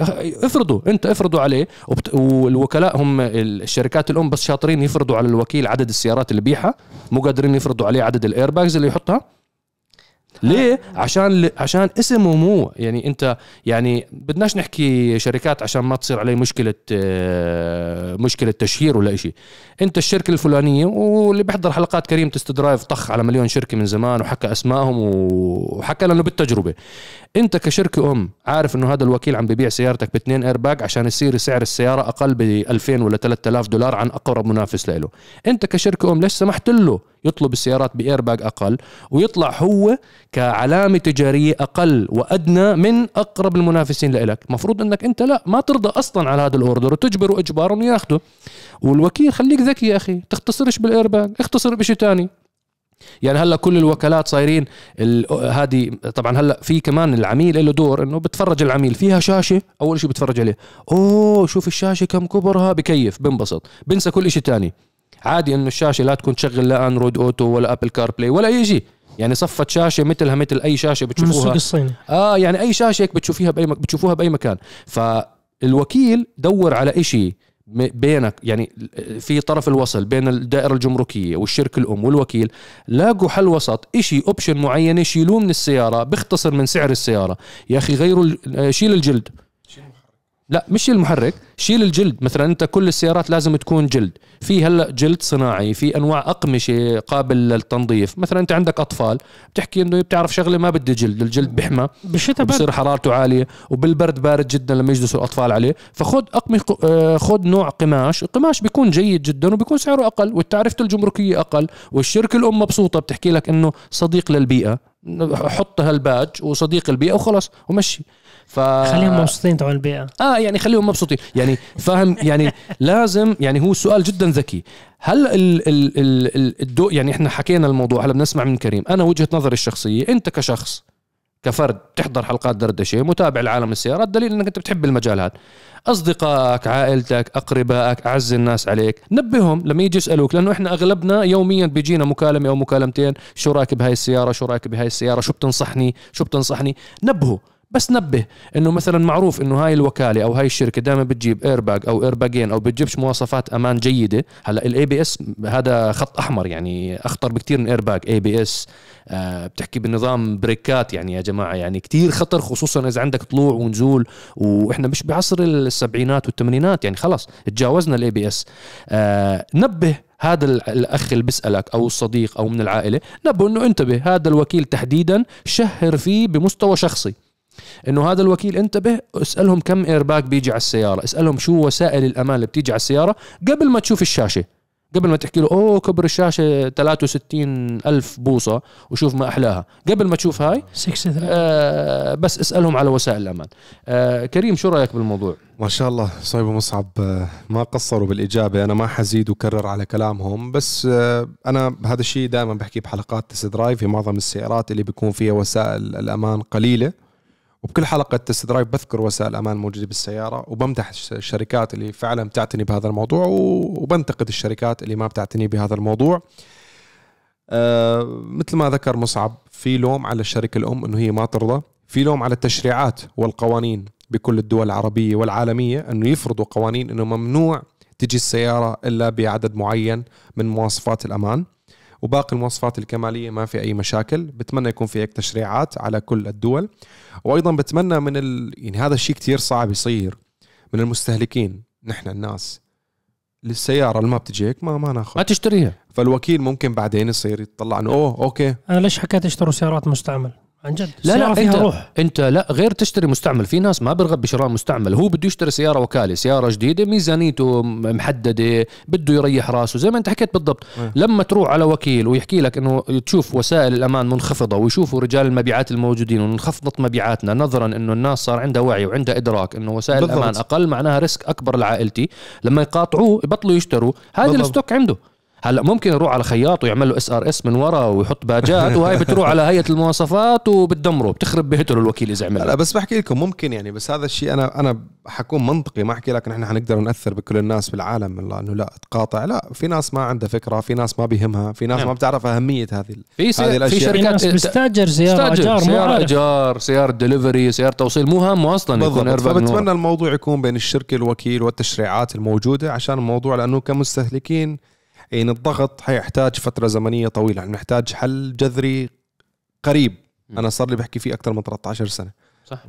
افرضوا انت افرضوا عليه وبت... والوكلاء هم الشركات الأم بس شاطرين يفرضوا على الوكيل عدد السيارات اللي بيعها مو قادرين يفرضوا عليه عدد ال airbags اللي يحطها؟ ليه؟ عشان عشان اسمه مو يعني انت يعني بدناش نحكي شركات عشان ما تصير عليه مشكلة مشكلة تشهير ولا شيء انت الشركة الفلانية واللي بيحضر حلقات كريم test drive طخ على مليون شركة من زمان وحكى أسمائهم وحكى لأنه بالتجربة. انت كشركة أم عارف إنه هذا الوكيل عم ببيع سيارتك باثنين ايرباج عشان يصير سعر السيارة أقل ب 2000 ولا 3000 دولار عن أقرب منافس له انت كشركة أم ليش سمحت له يطلب السيارات بايرباج أقل ويطلع هو كعلامة تجارية أقل وأدنى من أقرب المنافسين لك المفروض إنك أنت لا ما ترضى أصلا على هذا ال order وتجبره اجبارا ياخده. والوكيل خليك ذكي يا أخي تختصرش بالايرباج اختصر بشيء ثاني يعني هلا كل الوكالات صايرين هذه طبعا هلا في كمان العميل له دور إنه بتفرج العميل فيها شاشة؟ أول شيء بتفرج عليه. أوه شوف الشاشة كم كبرها بكيف بنبسط. بنسى كل شيء تاني. عادي إنه الشاشة لا تكون تشغل لا Android Auto ولا Apple CarPlay ولا أي شيء يعني صفت شاشة مثلها مثل أي شاشة بتشوفوها. الصيني. آه يعني أي شاشة هيك بتشوفيها بأي. بتشوفوها بأي مكان. فالوكيل دور على شيء بينك يعني في طرف الوصل بين الدائرة الجمركية والشركة الأم والوكيل لاقوا حل وسط إشي أوبشن معين يشيلوه من السيارة بيختصر من سعر السيارة. يا أخي غيروا شيل الجلد. لا مش المحرك شيل الجلد. مثلا أنت كل السيارات لازم تكون جلد. في هلأ جلد صناعي في أنواع أقمشة قابل للتنظيف. مثلا أنت عندك أطفال بتحكي إنه بتعرف شغلة ما بدي جلد الجلد بحمى بالشتاء بصير حرارته عالية وبالبرد بارد جدا لما يجلسوا الأطفال عليه. فخذ اقمه آه، خذ نوع قماش. القماش بيكون جيد جدا وبيكون سعره أقل والتعرفه الجمركيه أقل والشركة الأم مبسوطة. بتحكي لك إنه صديق للبيئة. حط هالباج وصديق البيئة وخلص ومشي. ف خليهم مبسوطين تبع البيئة. آه يعني خليهم مبسوطين. يعني فاهم يعني لازم يعني هو سؤال جدا ذكي. هل ال ال ال الدو يعني إحنا حكينا الموضوع هلا بنسمع من كريم. أنا وجهة نظري الشخصية أنت كشخص كفرد تحضر حلقات دردشه متابع لعالم السيارات دليل إنك أنت بتحب المجال هذا. أصدقائك عائلتك أقربائك أعز الناس عليك نبههم لما يجي يسألوك لأنه إحنا أغلبنا يوميا بيجينا مكالمة أو مكالمتين شو رأيك بهاي السيارة شو رأيك بهاي السيارة شو بتنصحني شو بتنصحني؟ نبهوا بس نبه إنه مثلا معروف إنه هاي الوكالة أو هاي الشركة دائما بتجيب ايرباج أو ايرباجين أو بتجيبش مواصفات أمان جيدة. هلأ ال ABS هذا خط أحمر يعني أخطر بكثير من airbag ABS بتحكي بنظام بريكات يعني يا جماعة يعني كتير خطر خصوصا إذا عندك طلوع ونزول. وإحنا مش بعصر السبعينات والثمانينات يعني خلص تجاوزنا ال ABS آه نبه هذا الأخ اللي بيسألك أو الصديق أو من العائلة نبه إنه انتبه هذا الوكيل تحديدا شهر فيه بمستوى شخصي. إنه هذا الوكيل انتبه اسألهم كم ايرباك بيجي على السيارة اسألهم شو وسائل الأمان اللي بتيجي على السيارة قبل ما تشوف الشاشة. قبل ما تحكي له أوه كبر الشاشة 63 ألف بوصة وشوف ما أحلاها. قبل ما تشوف هاي آه بس اسألهم على وسائل الأمان. آه كريم شو رأيك بالموضوع؟ ما شاء الله صهيب ومصعب. آه، ما قصروا بالإجابة أنا ما حزيد وكرر على كلامهم بس آه، أنا هذا الشيء دائما بحكي بحلقات test drive في معظم السيارات اللي بيكون فيها وسائل الأمان قليلة. وبكل حلقة تست درايف بذكر وسائل الامان الموجوده بالسيارة وبمدح الشركات اللي فعلا بتعتني بهذا الموضوع وبنتقد الشركات اللي ما بتعتني بهذا الموضوع. آه مثل ما ذكر مصعب في لوم على الشركة الأم إنه هي ما ترضى. في لوم على التشريعات والقوانين بكل الدول العربية والعالمية إنه يفرضوا قوانين إنه ممنوع تجي السيارة إلا بعدد معين من مواصفات الأمان. وباقي المواصفات الكمالية ما في أي مشاكل. بتمنى يكون في هيك تشريعات على كل الدول. وأيضا بتمنى من ال... يعني هذا الشيء كثير صعب يصير من المستهلكين نحن الناس. للسياره اللي ما بتجيك ما ما ناخذ. ما تشتريها. فالوكيل ممكن بعدين يصير يطلع إنه أوه أوكي. أنا ليش حكيت اشتروا سيارات مستعمل؟ عن جد. لا لا انت روح. أنت لا غير تشتري مستعمل. في ناس ما بيرغب بشراء مستعمل. هو بده يشتري سيارة وكالة سيارة جديدة ميزانيته محددة بده يريح راسه زي ما أنت حكيت بالضبط. آه. لما تروح على وكيل ويحكي لك إنه تشوف وسائل الأمان منخفضة ويشوفوا رجال المبيعات الموجودين وانخفضت مبيعاتنا نظرا إنه الناس صار عندها وعي وعندها إدراك إنه وسائل بالضبط. الأمان أقل معناها risk أكبر لعائلتي. لما يقاطعوه يبطلوا يشتروا. هذا ال stock عنده. هلا ممكن يروح على خياط ويعمل له SRS من ورا ويحط باجات وهي بتروح على هيئة المواصفات وبتدمره بتخرب بيته الوكيل إذا عمل. لا بس بحكي لكم ممكن يعني بس هذا الشيء أنا أنا حكون منطقي ما أحكي لك نحن حنقدر نأثر بكل الناس بالعالم الله إنه لا تقاطع لا في ناس ما عندها فكرة في ناس ما بيهمها في ناس نعم. ما بتعرف أهمية هذه في سي... هذه الأشياء. في شركات بتستاجر سياره أجار سياره أجار سياره دليفري سياره توصيل مو هم أصلا يكون فبتمنى الموضوع يكون بين الشركة الوكيل والتشريعات الموجودة عشان الموضوع لأنه كمستهلكين يعني الضغط حيحتاج فترة زمنية طويلة. يعني نحتاج حل جذري قريب. أنا صار لي بحكي فيه أكثر من 13 سنة. صح.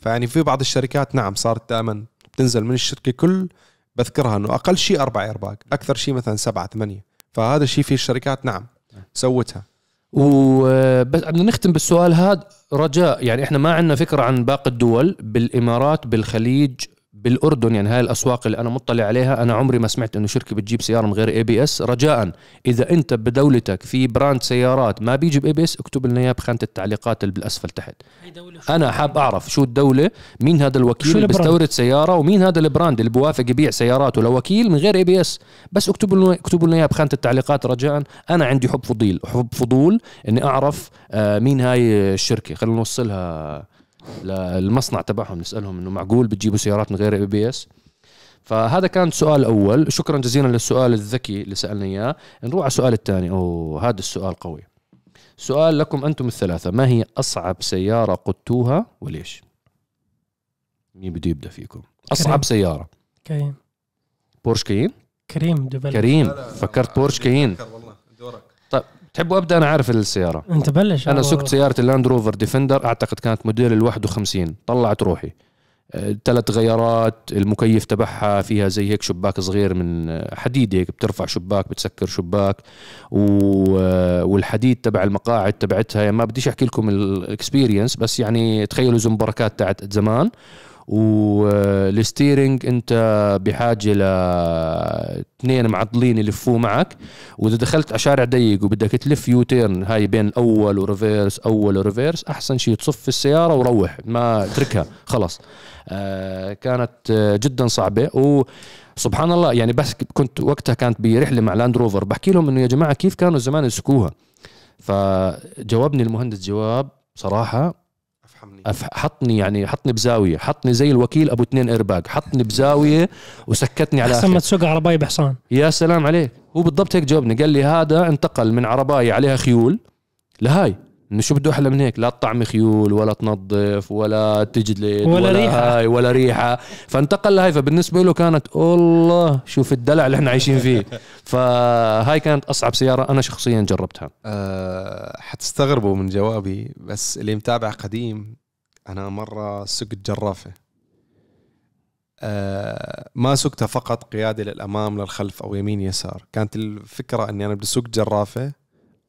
فيعني في بعض الشركات نعم صارت دائما بتنزل من الشركة كل بذكرها إنه أقل شيء أربع أيرباك أكثر شيء مثلا سبعة ثمانية. فهذا الشيء في الشركات نعم سوتها. وبس بدنا نختم بالسؤال هذا. رجاء يعني إحنا ما عندنا فكرة عن باقي الدول بالإمارات بالخليج بالأردن يعني هاي الأسواق اللي أنا مطلع عليها أنا عمري ما سمعت إنه شركة بتجيب سيارة من غير ABS رجاء إذا أنت بدولتك في brand سيارات ما بيجي ب ABS اكتب لنا إياه بخانة التعليقات اللي بالأسفل تحت. أنا حاب أعرف شو الدولة مين هذا الوكيل اللي؟ بيستورد سيارة ومين هذا ال brand اللي بوافق يبيع سياراته لوكيل من غير ABS بس اكتبوا لنا اكتبوا لنا اياها بخانة التعليقات رجاء. أنا عندي حب فضيل حب فضول إني أعرف آه، مين هاي الشركة. خلينا نوصلها للمصنع تبعهم نسالهم إنه معقول بتجيبوا سيارات من غير ABS فهذا كان سؤال اول شكرا جزيلا للسؤال الذكي اللي سألنا إياه. نروح على السؤال الثاني. أوه هذا السؤال قوي. سؤال لكم أنتم الثلاثة. ما هي أصعب سيارة قدتوها وليش؟ مين بده يبدأ فيكم؟ أصعب كريم. سيارة. كريم. بورش كاين كريم double كريم. فكرت بورش كايين تحبوا أبدأ؟ أنا عارف السيارة. أنت بلش. أنا آه، سقت سياره اللاند روفر ديفندر أعتقد كانت موديل ال 51 طلعت روحي. ثلاث غيارات المكيف تبعها فيها زي هيك شباك صغير من آه، حديد هيك بترفع شباك بتسكر شباك. و- آه، والحديد تبع المقاعد تبعتها. يعني ما بديش أحكي لكم ال experience بس يعني تخيلوا زنبركات تاعت زمان. وال steering انت بحاجة لاثنين معضلين يلفوه معك. وإذا دخلت على شارع ضيق وبدك تلف U-turn هاي بين اول و reverse أول و reverse أحسن شيء تصف السيارة وروح ما اتركها خلص آه كانت آه جدا صعبة. وسبحان الله يعني بس كنت وقتها كانت برحلة مع لاند روفر بحكي لهم إنه يا جماعة كيف كانوا زمان يسوقوها؟ فجاوبني المهندس جواب صراحة حطني يعني حطني بزاوية. حطني زي الوكيل أبو اثنين إيرباج. حطني بزاوية وسكتني على أحسن ما. تسوق عرباي بحصان. يا سلام عليك. هو بالضبط هيك جاوبني. قال لي هذا انتقل من عرباية عليها خيول لهاي. شو بده أحلى من هيك؟ لا تطعمي خيول ولا تنظف ولا تجلد ولا ريحة. هاي ولا ريحة. فانتقل لهاي فبالنسبه له كانت الله شوف الدلع اللي إحنا عايشين فيه. فهاي كانت أصعب سيارة أنا شخصيا جربتها. أه حتستغربوا من جوابي بس اللي متابع قديم أنا مرة سقت جرافة. أه ما سقتها فقط قياده للأمام للخلف أو يمين يسار. كانت الفكرة إني أنا بدي اسوق جرافة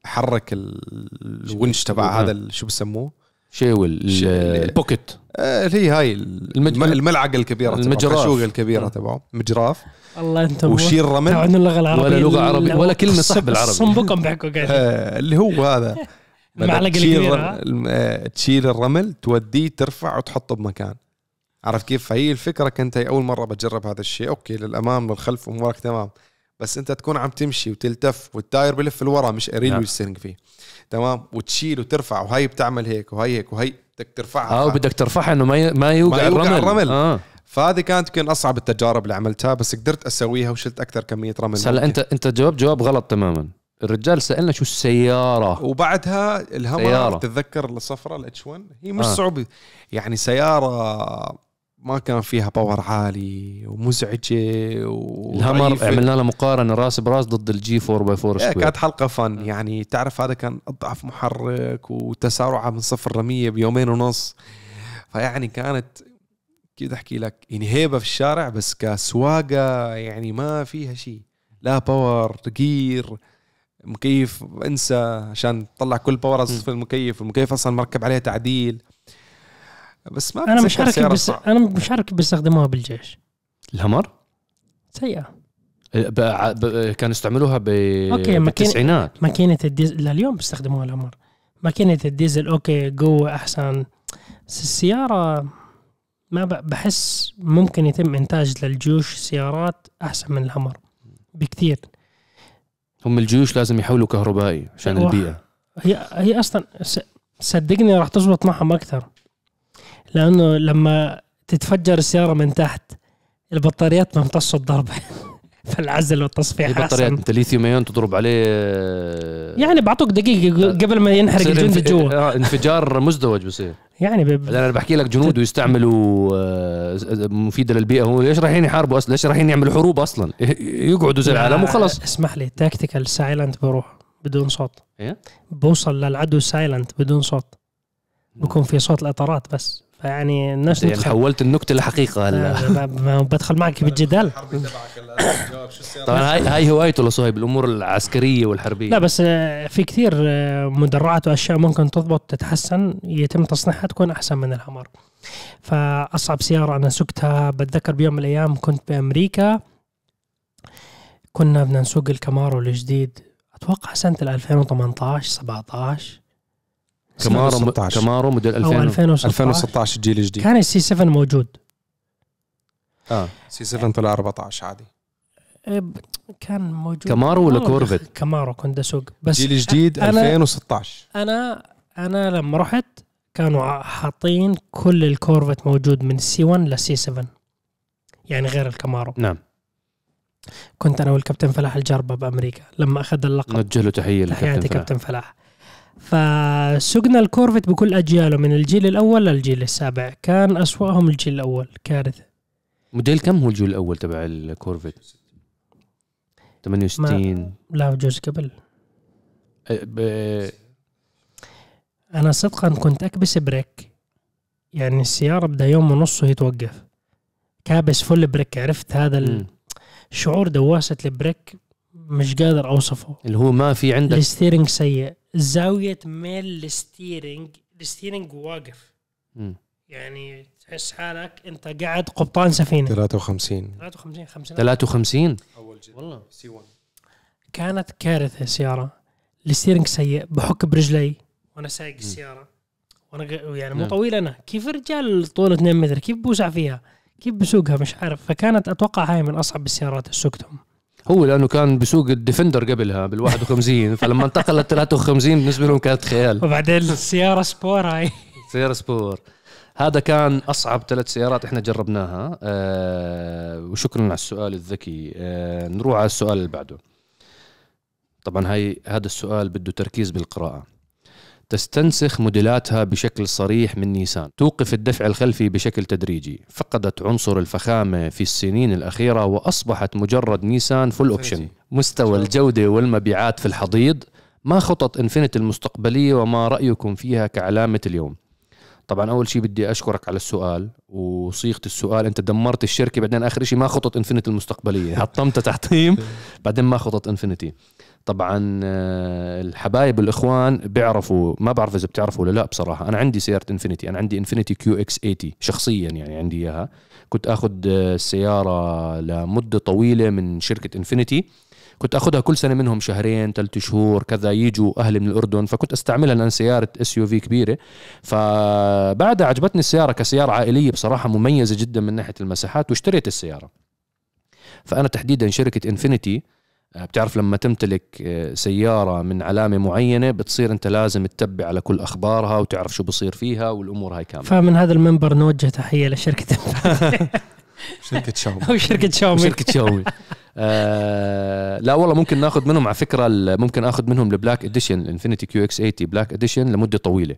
احرك ال- الونش تبع آه. هذا شو بسموه شيول البوكيت آه، اللي هي هاي الملعقة الكبيرة المجراف. الخشوقه الكبيرة آه. تبعه مجراف. الله أنتم وشيل رمل. اللغة العربيه ولا لغة عربية، ولا كلمة صح بالعربي. الصنبقم بيحكوا قاعد. آه، اللي هو هذا. معلقة تشيل كبيرة. الر- الم- آه، تشيل الرمل توديه ترفع وتحطه بمكان. عرفت كيف؟ فهي الفكرة كنت هي أول مرة بجرب هذا الشيء. أوكي للأمام للخلف امورك تمام. بس انت تكون عم تمشي وتلتف والتاير بلف لورا مش قريل نعم. فيه تمام وتشيل وترفع وهي بتعمل هيك وهي هيك وهي بدك ترفعها آه بدك ترفعها إنه ما ما يوقع, ما يوقع الرمل, الرمل. آه فهذه كانت يمكن أصعب التجارب اللي عملتها بس قدرت أسويها وشلت أكثر كمية رمل هلا. انت أنت جاوبت جواب غلط تماما الرجال سألنا شو السيارة وبعدها الهمر سيارة. تتذكر الصفراء ال H 1 هي مش آه. آه. صعوبة يعني سيارة ما كان فيها power عالي ومزعجة و الهمر عملنا لها مقارنة راس براس ضد ال G 4 by 4 إيه، square كانت حلقة فن يعني تعرف هذا كان أضعف محرك وتسارعها من صفر ل 100 بيومين ونص. فيعني كانت كيف أحكي لك يعني هيبة في الشارع بس كسواقة يعني ما فيها شيء. لا power gear مكيف انسى عشان تطلع كل power في المكيف. المكيف أصلا مركب عليه تعديل. بس ما أنا مش عارف بس. أنا مش عارف كيف بيستخدموها بالجيش الهمر سيئه ب... ب... كانوا يستعملوها ب... okay، بالتسعينات. ماكينة الديزل لليوم بيستخدموها الهمر ماكينة الديزل okay قوة أحسن. بس السيارة ما ب- بحس ممكن يتم إنتاج للجيوش سيارات أحسن من الهمر بكثير. هم الجيوش لازم يحولوا كهربائي عشان. البيئة. هي هي أصلا س- صدقني راح تزبط معهم أكثر. لأنه لما تتفجر السيارة من تحت البطاريات ما امتص الضربه فالعزل والتصفيح بطاريات أحسن. أنت lithium ion تضرب عليه يعني بعطوك دقيقة قبل ما ينحرق الجندي جوا. آه انفجار مزدوج بصير. يعني ب- أنا بحكي لك جنود ويستعملوا آه، مفيدة للبيئة. هو ليش رايحين يحاربوا أصلا؟ ليش رايحين يعملوا حروب أصلا؟ يقعدوا زي العالم وخلص اسمح لي tactical silent بروح بدون صوت. إيه؟ بوصل للعدو silent بدون صوت. بكون في صوت الإطارات بس. فيعني الناس يعني حولت النكتة لحقيقة هلا. آه، بدخل معك بالجدال. طبعا هاي هاي هوايته لصهيب الأمور العسكرية والحربية. لا بس آه، في كثير آه، مدرعات وأشياء ممكن تضبط تتحسن يتم تصنيعها تكون أحسن من الهامر. فأصعب سيارة أنا سقتها بتذكر بيوم من الأيام كنت بأمريكا كنا بدنا نسوق الكامارو الجديد. أتوقع سنة 2018 17 كامارو 2016. كامارو موديل أو 2000 2016 2016 الجيل الجديد كان ال C 7 موجود. آه C 7 طلع 14 عادي. إيه، كان موجود. كامارو ولا كورفت؟ كامارو كنت أسوق. بس الجيل الجديد أنا- 2016 أنا أنا لما رحت كانوا حاطين كل الكورفت موجود من ال C 1 لل C 7 يعني غير الكامارو نعم. كنت أنا والكابتن فلاح الجربة بأمريكا. لما أخذ اللقب. نوجه له تحية تحياتي. كابتن فلاح. فسقنا الكورفت بكل أجياله من الجيل الأول للجيل السابع. كان أسوأهم الجيل الأول. كارثة. موديل كم هو الجيل الأول تبع الكورفت؟ 68 لا بجوز قبل. ب- أنا صدقا كنت أكبس brake. يعني السيارة بدها يوم ونص وهي توقف. كابس full brake. عرفت هذا ال-. شعور دواسة البريك مش قادر أوصفه. اللي هو ما في عندك ال steering سيء. زاوية ميل ال steering ال steering واقف. يعني تحس حالك أنت قاعد قبطان سفينة. 53 53 50 53 أول جيل والله. C1 كانت كارثة السياره ال steering سيء بحك برجلي وأنا سايق السيارة. وأنا ق- يعني مو نعم. طويل أنا. كيف رجال طول 2 متر؟ كيف بوسع فيها؟ كيف بسوقها؟ مش عارف. فكانت أتوقع هاي من أصعب السيارات اللي سوقتهم. هو لأنه كان بسوق الديفندر قبلها بال 51 فلما انتقل لل 53 بالنسبة لهم كانت خيال. وبعدين السيارة sport هاي. سيارة sport. هذا كان أصعب ثلاث سيارات إحنا جربناها. آه وشكرا على السؤال الذكي. آه نروح على السؤال اللي بعده. طبعا هاي هذا السؤال بده تركيز بالقراءة. تستنسخ موديلاتها بشكل صريح من نيسان. توقف الدفع الخلفي بشكل تدريجي. فقدت عنصر الفخامة في السنين الأخيرة وأصبحت مجرد نيسان full option مستوى الجودة والمبيعات في الحضيض. ما خطط إنفينيتي المستقبلية وما رأيكم فيها كعلامة اليوم؟ طبعا أول شيء بدي أشكرك على السؤال وصيغة السؤال. أنت دمرت الشركة بعدين آخر شيء ما خطط إنفينيتي المستقبلية. حطمتها تحطيم بعدين ما خطط إنفينيتي. طبعا آه، الحبايب الإخوان بيعرفوا ما بعرف إذا بتعرفوا ولا لا بصراحة. أنا عندي سيارة إنفينيتي أنا عندي إنفينيتي QX80 شخصيا يعني عندي إياها. كنت آخذ آه، السياره لمدة طويلة من شركة إنفينيتي. كنت آخذها كل سنة منهم شهرين ثلاث شهور كذا يجوا أهلي من الأردن. فكنت أستعملها لأن سيارة SUV كبيرة. فبعدها عجبتني السيارة كسيارة عائلية بصراحة مميزة جدا من ناحية المساحات واشتريت السيارة. فأنا تحديدا شركة إنفينيتي آه، بتعرف لما تمتلك آه، سيارة من علامة معينة بتصير أنت لازم تتبع على كل أخبارها وتعرف شو بصير فيها والأمور هاي كاملة. فمن هذا المنبر نوجه تحية لشركة شركة شاومي. أو شركة شاومي. شركة شاومي. آه لا والله ممكن ناخذ منهم على فكرة ممكن آخذ منهم البلاك اديشن الإنفينيتي كيو إكس 80 بلاك اديشن لمدة طويلة.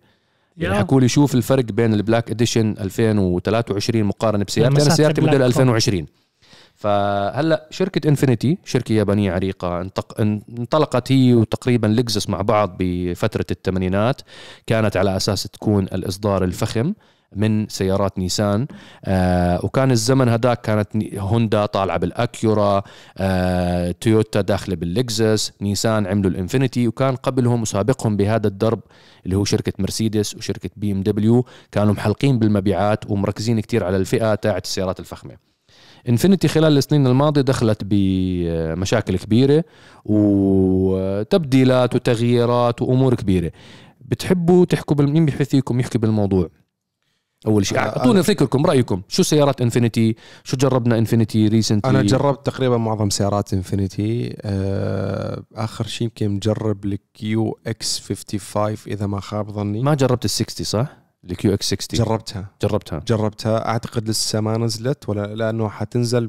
يعني. حكوا لي شوف الفرق بين البلاك اديشن 2023 مقارنة بسيارتي. أنا مسات سيارتي موديل طبعا. 2020 فهلا شركة انفينيتي شركة يابانية عريقة انتق- انطلقت هي وتقريبا لكزس مع بعض بفترة الثمانينات. كانت على أساس تكون الإصدار الفخم من سيارات نيسان. آه وكان الزمن هداك كانت هوندا طالعة بالأكيورا. آه تويوتا داخلة باللكزس نيسان عملوا الإنفينيتي. وكان قبلهم وسابقهم بهذا الدرب اللي هو شركة مرسيدس وشركة BMW. كانوا محلقين بالمبيعات ومركزين كتير على الفئة تاعت السيارات الفخمة. انفينيتي خلال السنين الماضية دخلت بمشاكل كبيرة وتبديلات وتغييرات وأمور كبيرة. بتحبوا تحكوا بال- مين بيحب فيكم يحكي بالموضوع؟ أول شيء. أنا- اعطونا فكركم رايكم شو سيارات انفينيتي شو جربنا انفينيتي recently أنا جربت تقريبا معظم سيارات انفينيتي آه آخر شيء يمكن مجرب ال QX55 إذا ما خاب ظني. ما جربت ال 60 صح؟ ال QX60 جربتها. جربتها. جربتها. أعتقد لسه ما نزلت ولا لأنه حتنزل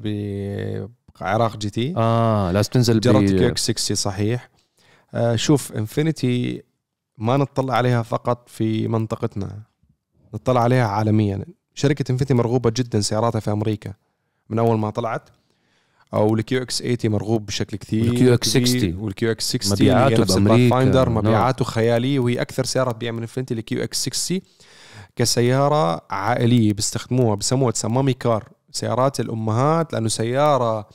بعراق جي تي. آه لازم تنزل جربت ب- QX60 صحيح. آه شوف إنفينيتي ما نطلع عليها فقط في منطقتنا. نطلع عليها عالميا. شركة إنفينيتي مرغوبة جدا سياراتها في أمريكا من أول ما طلعت. أو الكيو إكس 80 مرغوب بشكل كثير والكيو كبير. 60. والكيو إكس 60 مبيعاته نفس بأمريكا. الباث نعم. مبيعاته خيالية وهي أكثر سيارة تبيع من انفنتي الكيو إكس 60 كسيارة عائلية بيستخدموها بسموها تسمى كار سيارات الأمهات لأنه سيارة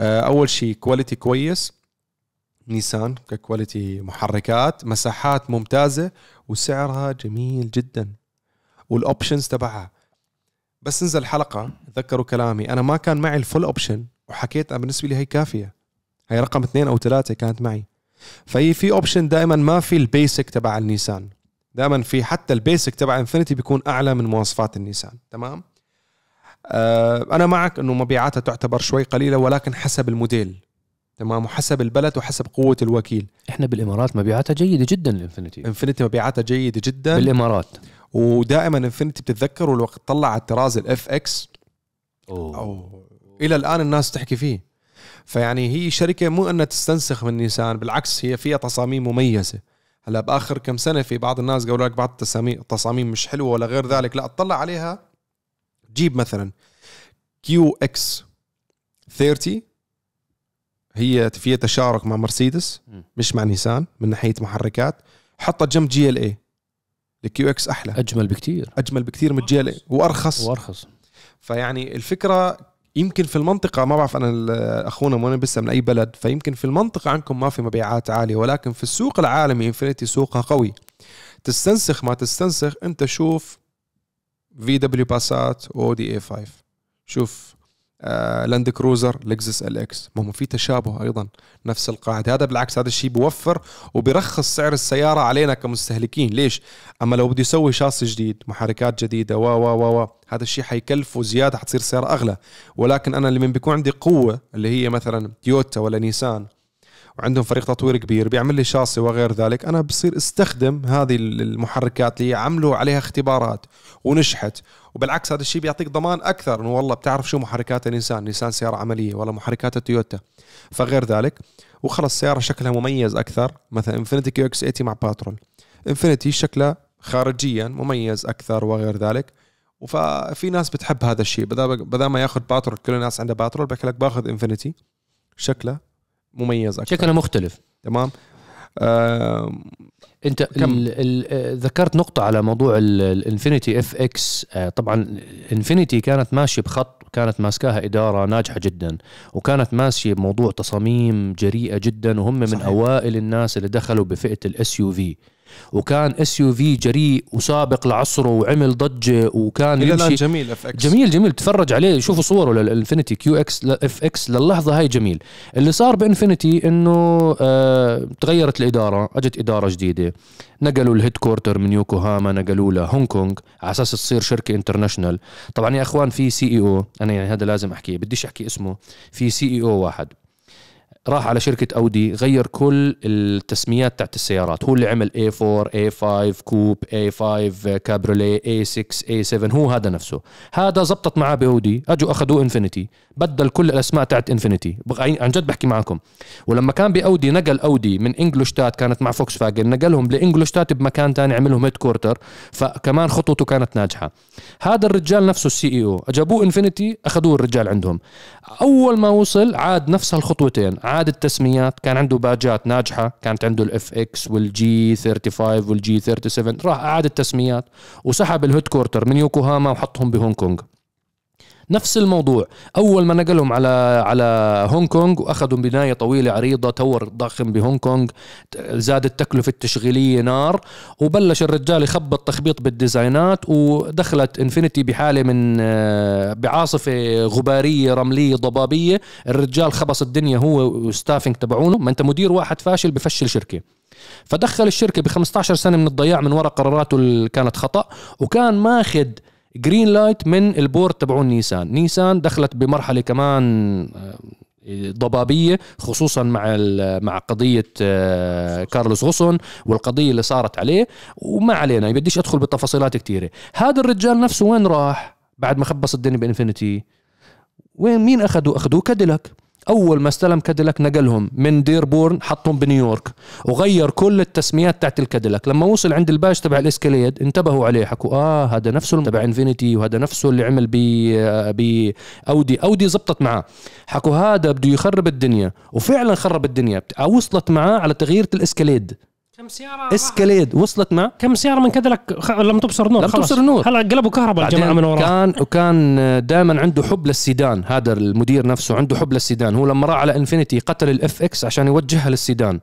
آه، أول شيء quality كويس نيسان ك quality محركات مساحات ممتازة وسعرها جميل جدا وال options تبعها بس نزل حلقة تذكروا كلامي أنا ما كان معي ال full option وحكيت أنا بالنسبة لي هي كافية. هي رقم اثنين أو ثلاثة كانت معي. فهي في option دائما ما في ال basic تبع النيسان. دائما في حتى ال basic تبع انفينيتي بيكون أعلى من مواصفات النيسان. تمام؟ آه أنا معك إنه مبيعاتها تعتبر شوي قليلة ولكن حسب الموديل. تمام؟ وحسب البلد وحسب قوة الوكيل. إحنا بالإمارات مبيعاتها جيدة جدا الانفينيتي انفينيتي مبيعاتها جيدة جدا. بالإمارات. ودائما انفينيتي بتتذكروا الوقت طلع على الطراز ال FX أو إلى الآن الناس تحكي فيه. فيعني هي شركة مو أنها تستنسخ من نيسان بالعكس هي فيها تصاميم مميزة. هلأ بآخر كم سنة في بعض الناس قالوا لك بعض التصاميم التصاميم مش حلوة ولا غير ذلك. لأ اطلع عليها. جيب مثلا QX30 هي فيها تشارك مع مرسيدس. مش مع نيسان من ناحية محركات. حطها جنب GLE. ال QX أحلى. أجمل بكثير أجمل بكثير من ال GLE. وأرخص. وأرخص. فيعني الفكرة يمكن في المنطقة ما بعرف أنا أخونا مو بس من أي بلد فيمكن في المنطقة عندكم ما في مبيعات عالية ولكن في السوق العالمي إنفينيتي سوقها قوي. تستنسخ ما تستنسخ أنت شوف في دبليو باسات أو دي A5 شوف لاند كروزر لكزس LX ما هو في تشابه أيضا نفس القاعدة. هذا بالعكس هذا الشيء بوفر وبرخص سعر السيارة علينا كمستهلكين. ليش؟ أما لو بده يسوي شاصي جديد محركات جديدة و و و هذا الشيء حيكلفه زياده حتصير السياره أغلى. ولكن أنا اللي من بيكون عندي قوة اللي هي مثلا تويوتا ولا نيسان وعندهم فريق تطوير كبير بيعمل لي شاصي وغير ذلك. أنا بصير استخدم هذه المحركات اللي عملوا عليها اختبارات ونجحت وبالعكس هذا الشيء بيعطيك ضمان أكثر. إنه والله بتعرف شو محركات نيسان نيسان سيارة عملية ولا محركات تويوتا. فغير ذلك. وخلص سيارة شكلها مميز أكثر. مثلا انفينيتي QX 80 مع باترول انفينيتي شكلها خارجيا مميز أكثر وغير ذلك. ففي ناس بتحب هذا الشيء. بدل ما ياخذ باترول كل الناس عندها باترول بحكي لك باخذ انفينيتي شكله مميز أكثر. شكلها مختلف. تمام؟ آم، أنت كم؟ ال ال ذكرت نقطة على موضوع الانفينيتي FX طبعا انفينيتي كانت ماشية بخط كانت ماسكاها إدارة ناجحة جدا وكانت ماشية بموضوع تصاميم جريئة جدا وهم من صحيح. أوائل الناس اللي دخلوا بفئة ال SUV وكان SUV جريء وسابق لعصره وعمل ضجة وكان إلى الآن جميل FX جميل جميل. تفرج عليه شوفوا صوره للإنفينيتي QX FX للحظة هاي جميل. اللي صار بإنفينيتي إنه آه تغيرت الإدارة أجت إدارة جديدة. نقلوا ال headquarter من يوكوهاما نقلوا له هونغ كونغ على أساس تصير شركة international طبعا يا إخوان في CEO أنا يعني هذا لازم أحكيه بديش أحكي اسمه. في CEO واحد. راح على شركة أودي غير كل التسميات تاعت السيارات. هو اللي عمل A4 A5 coupe A5 cabriolet A6 A7 هو هذا نفسه. هذا زبطت معاه بأودي. أجوا أخذوه انفينيتي بدل كل الأسماء تاعت انفينيتي عن جد بحكي معكم ولما كان بأودي نقل أودي من إنجولشتات كانت مع فوكس فاجن نقلهم لإنجولشتات بمكان تاني عملهم headquarter فكمان خطوته كانت ناجحة. هذا الرجال نفسه ال CEO جابوه انفينيتي أخذوه الرجال عندهم. أول ما وصل عاد نفس الخطوتين عاد التسميات كان عنده باجات ناجحة كانت عنده ال FX وال G35 وال G37 راح اعاد التسميات. وسحب ال headquarter من يوكوهاما وحطهم بهونغ كونغ. نفس الموضوع. أول ما نقلهم على على هونغ كونغ وأخذوا بناية طويلة عريضة tower ضخم بهونغ كونغ زادت التكلفة التشغيلية نار وبلش الرجال يخبط تخبيط بال designات ودخلت إنفينيتي بحالة من آه، بعاصفة غبارية رملية ضبابية. الرجال خبص الدنيا هو وال staffing تبعونه. ما أنت مدير واحد فاشل بفشل شركة. فدخل الشركة ب 15 سنة من الضياع من وراء قراراته اللي كانت خطأ وكان ماخذ green light من ال board تبعون نيسان. نيسان دخلت بمرحلة كمان آه، ضبابية خصوصا مع مع قضية آه، كارلوس غصن والقضية اللي صارت عليه وما علينا بديش أدخل بتفاصيلات كثيره هذا الرجال نفسه وين راح؟ بعد ما خبص الدنيا بإنفينيتي. وين مين اخذوه أخذوه كاديلاك. أول ما استلم كاديلاك نقلهم من ديربورن حطهم بنيويورك وغير كل التسميات تاعت الكاديلاك. لما وصل عند الباش تبع الاسكاليد انتبهوا عليه حكوا آه هذا نفسه تبع إنفينيتي وهذا نفسه اللي عمل ب ب أودي. أودي زبطت معاه. حكوا هذا بده يخرب الدنيا. وفعلا خرب الدنيا. وصلت معاه على تغيير الاسكاليد كم سيارة اسكاليد وصلت معه كم سيارة من كذلك؟ خ... لم تبصر نور لم خلاص. تبصر نور. هلا قلبوا كهرباء الجماعة من وراه كان وكان دائما عنده حب للسيدان هذا المدير نفسه عنده حب للسيدان. هو لما راح على إنفينيتي قتل ال FX عشان يوجهها للسيدان.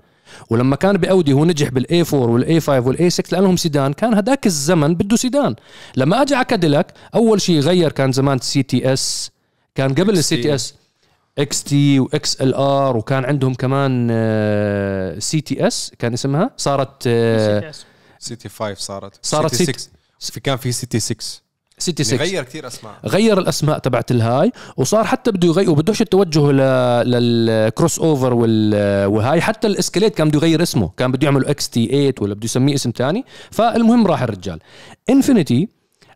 ولما كان بأودي هو نجح بالاي 4 والاي 5 والاي 6 لأنهم سيدان كان هذاك الزمن بده سيدان. لما أجى على كاديلاك أول شيء غير كان زمان سي تي اس كان قبل السي تي اس إكس تي واكس ال ار وكان عندهم كمان سي تي اس كان اسمها؟ صارت آه، سيتي 5 صارت. صارت سيتي سيتي- 6 في كان في سيتي 6 سيتي 6 غير كثير أسماء. غير الأسماء تبعت الهاي وصار حتى بده يغير وبدوش التوجه ل... لل crossover وال... وهاي. حتى الاسكاليد كان بده يغير اسمه. كان بده يعمل XT8 ولا بده يسميه اسم تاني. فالمهم راح الرجال. انفينيتي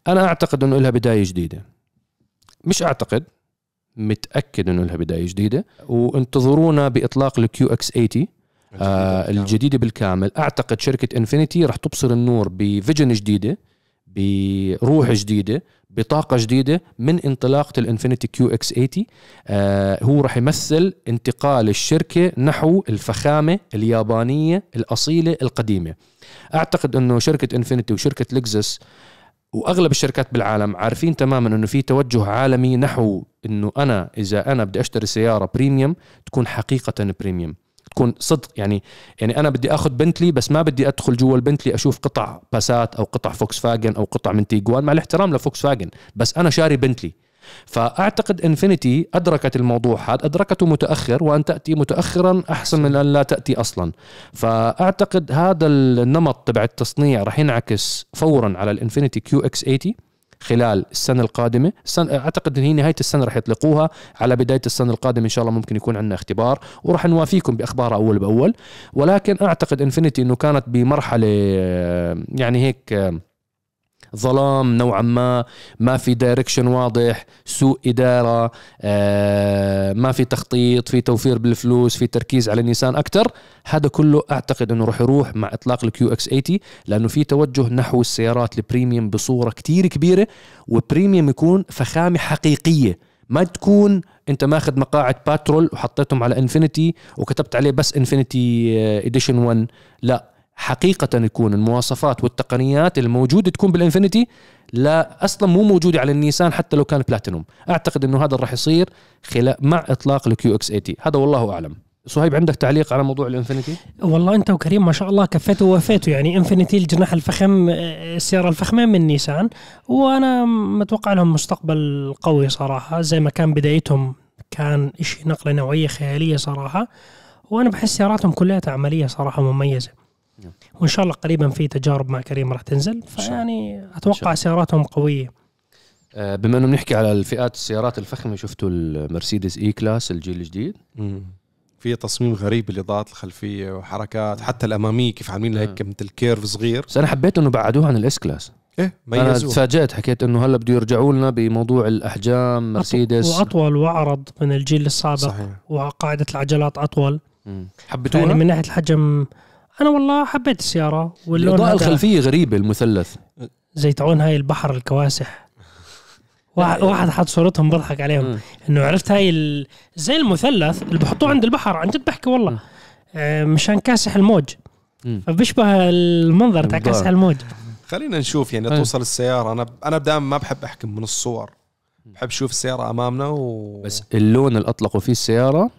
أنا أعتقد إنه لها بداية جديدة. مش أعتقد. متأكد إنه لها بداية جديدة وانتظرونا بإطلاق ال QX 80 آه الجديدة بالكامل. أعتقد شركة إنفينيتي راح تبصر النور ب vision جديدة بروح جديدة بطاقة جديدة من انطلاقة الانفينيتي QX 80 آه هو راح يمثل انتقال الشركة نحو الفخامة اليابانية الأصيلة القديمة. أعتقد إنه شركة إنفينيتي وشركة لكزس وأغلب الشركات بالعالم عارفين تماما إنه في توجه عالمي نحو إنه أنا إذا أنا بدي أشتري سيارة premium تكون حقيقه بريميوم تكون صدق يعني يعني أنا بدي آخذ بنتلي بس ما بدي أدخل جوا البنتلي أشوف قطع باسات أو قطع فوكس فاجن أو قطع من تيجوان مع الاحترام لفوكس فاجن بس أنا شاري بنتلي فأعتقد إنفينيتي أدركت الموضوع هذا أدركته متأخر وأن تأتي متاخرا أحسن من أن لا تأتي أصلا. فأعتقد هذا النمط تبع التصنيع راح ينعكس فورا على الإنفينيتي QX 80 خلال السنة القادمة. السنة أعتقد إن هي نهاية السنة راح يطلقوها. على بداية السنة القادمة إن شاء الله ممكن يكون عندنا اختبار وراح نوافيكم باخبارها أول بأول. ولكن أعتقد إنفينيتي إنه كانت بمرحلة آه، يعني هيك آه، ظلام نوعا ما ما في direction واضح سوء إدارة آه، ما في تخطيط في توفير بالفلوس في تركيز على النيسان أكثر هذا كله أعتقد أنه راح يروح مع إطلاق ال QX 80 لأنه في توجه نحو السيارات ال premium بصورة كتير كبيرة و premium يكون فخامة حقيقية. ما تكون أنت ماخذ مقاعد باترول وحطيتهم على انفينيتي وكتبت عليه بس انفينيتي edition 1 لا. حقيقة يكون المواصفات والتقنيات الموجودة تكون بالإنفينيتي لا أصلا مو موجودة على النيسان حتى لو كان بلاتينوم. أعتقد إنه هذا راح يصير خلال مع إطلاق ال QX 80 هذا والله أعلم. صهيب عندك تعليق على موضوع الانفينيتي والله أنت وكريم ما شاء الله كفيتوا ووفيتوا يعني إنفينيتي الجناح الفخم السيارة الفخمة من نيسان وأنا متوقع لهم مستقبل قوي صراحة. زي ما كان بدايتهم كان إشي نقلة نوعية خيالية صراحة وأنا بحس سياراتهم كلها عمليه صراحة مميزة. وإن شاء الله قريبا في تجارب مع كريم راح تنزل. فيعني أتوقع. سياراتهم قوية. آه، بما انه بنحكي على الفئات السيارات الفخمة شفتوا المرسيدس E-Class الجيل الجديد؟ في تصميم غريب الاضاءات الخلفية وحركات حتى الأمامية كيف عاملين لها هيك مثل curve صغير. بس أنا حبيت إنه بعدوها عن ال S-Class إيه أنا ميزوه تفاجأت حكيت إنه هلأ بده يرجعوا لنا بموضوع الأحجام مرسيدس. وأطول وأعرض من الجيل السابق صحيح. وقاعدة العجلات أطول. حبيتوها؟ يعني من ناحية الحجم أنا والله حبيت السيارة واللون الإضاءة هذا الخلفية غريبة المثلث زي تعون هاي البحر الكواسح واحد واحد حط صورتهم بضحك عليهم. إنه عرفت هاي ال... زي المثلث اللي بحطوه عند البحر عن جد بحكي والله. آه، مشان كاسح الموج. فبيشبه المنظر تاع. كاسح الموج خلينا نشوف يعني إيه. توصل السيارة أنا أنا دائما ما بحب أحكم من الصور بحب أشوف السيارة أمامنا و بس اللون اللي اطلقوا فيه السيارة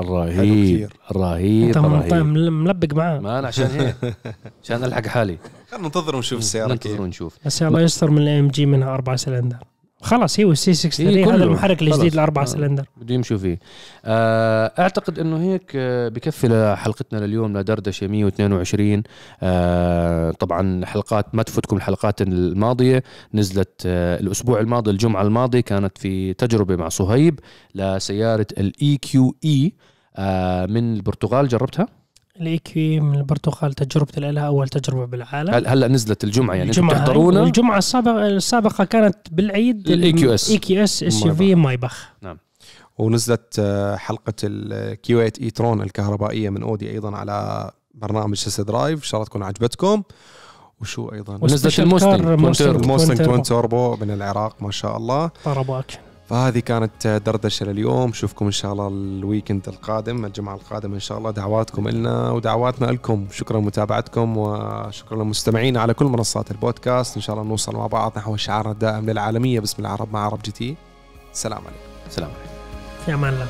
الرهيب. الرهيب أنت ملبق معاه. ما أنا عشان هيك. عشان ألحق حالي. خلينا ننتظر ونشوف السيارة ننتظر ونشوف. بس الله يستر من ال AMG منها اربعه سلندر. خلاص هي وال C 63 هي هذا كله. المحرك الجديد خلاص. الاربعه آه. سلندر بده يمشوا فيه آه، أعتقد إنه هيك آه، بكفي لحلقتنا لليوم لدردشة 122 آه، طبعا حلقات ما تفوتكم الحلقات الماضية نزلت آه، الأسبوع الماضي الجمعة الماضيه كانت في تجربة مع صهيب لسيارة ال EQE من البرتغال جربتها ال EQ من البرتغال تجربتي لها أول تجربة بالعالم. هل- هلا نزلت الجمعة يعني أنتم الجمعة هاي. تحضرونا؟ والجمعة السابقة السابقة كانت بالعيد ال EQS. اي كيو إس إس يو في مايبخ ونزلت آه، حلقة ال Q8 e-tron الكهربائية من أودي أيضا على برنامج سيس درايف. إن شاء الله تكون عجبتكم. وشو أيضا؟ ونزلت و special الموستنج. الموستنج twin turbo من العراق ما شاء الله. ضربوا أكشن. فهذه كانت دردشة لليوم. نشوفكم إن شاء الله ال weekend القادم الجمعة القادمة إن شاء الله. دعواتكم لنا ودعواتنا لكم شكرا لمتابعتكم وشكرا للمستمعين على كل منصات البودكاست. إن شاء الله نوصل مع بعض نحو شعارنا الدائم للعالمية باسم العرب مع عرب جي تي. سلام عليكم. سلام في أمان الله.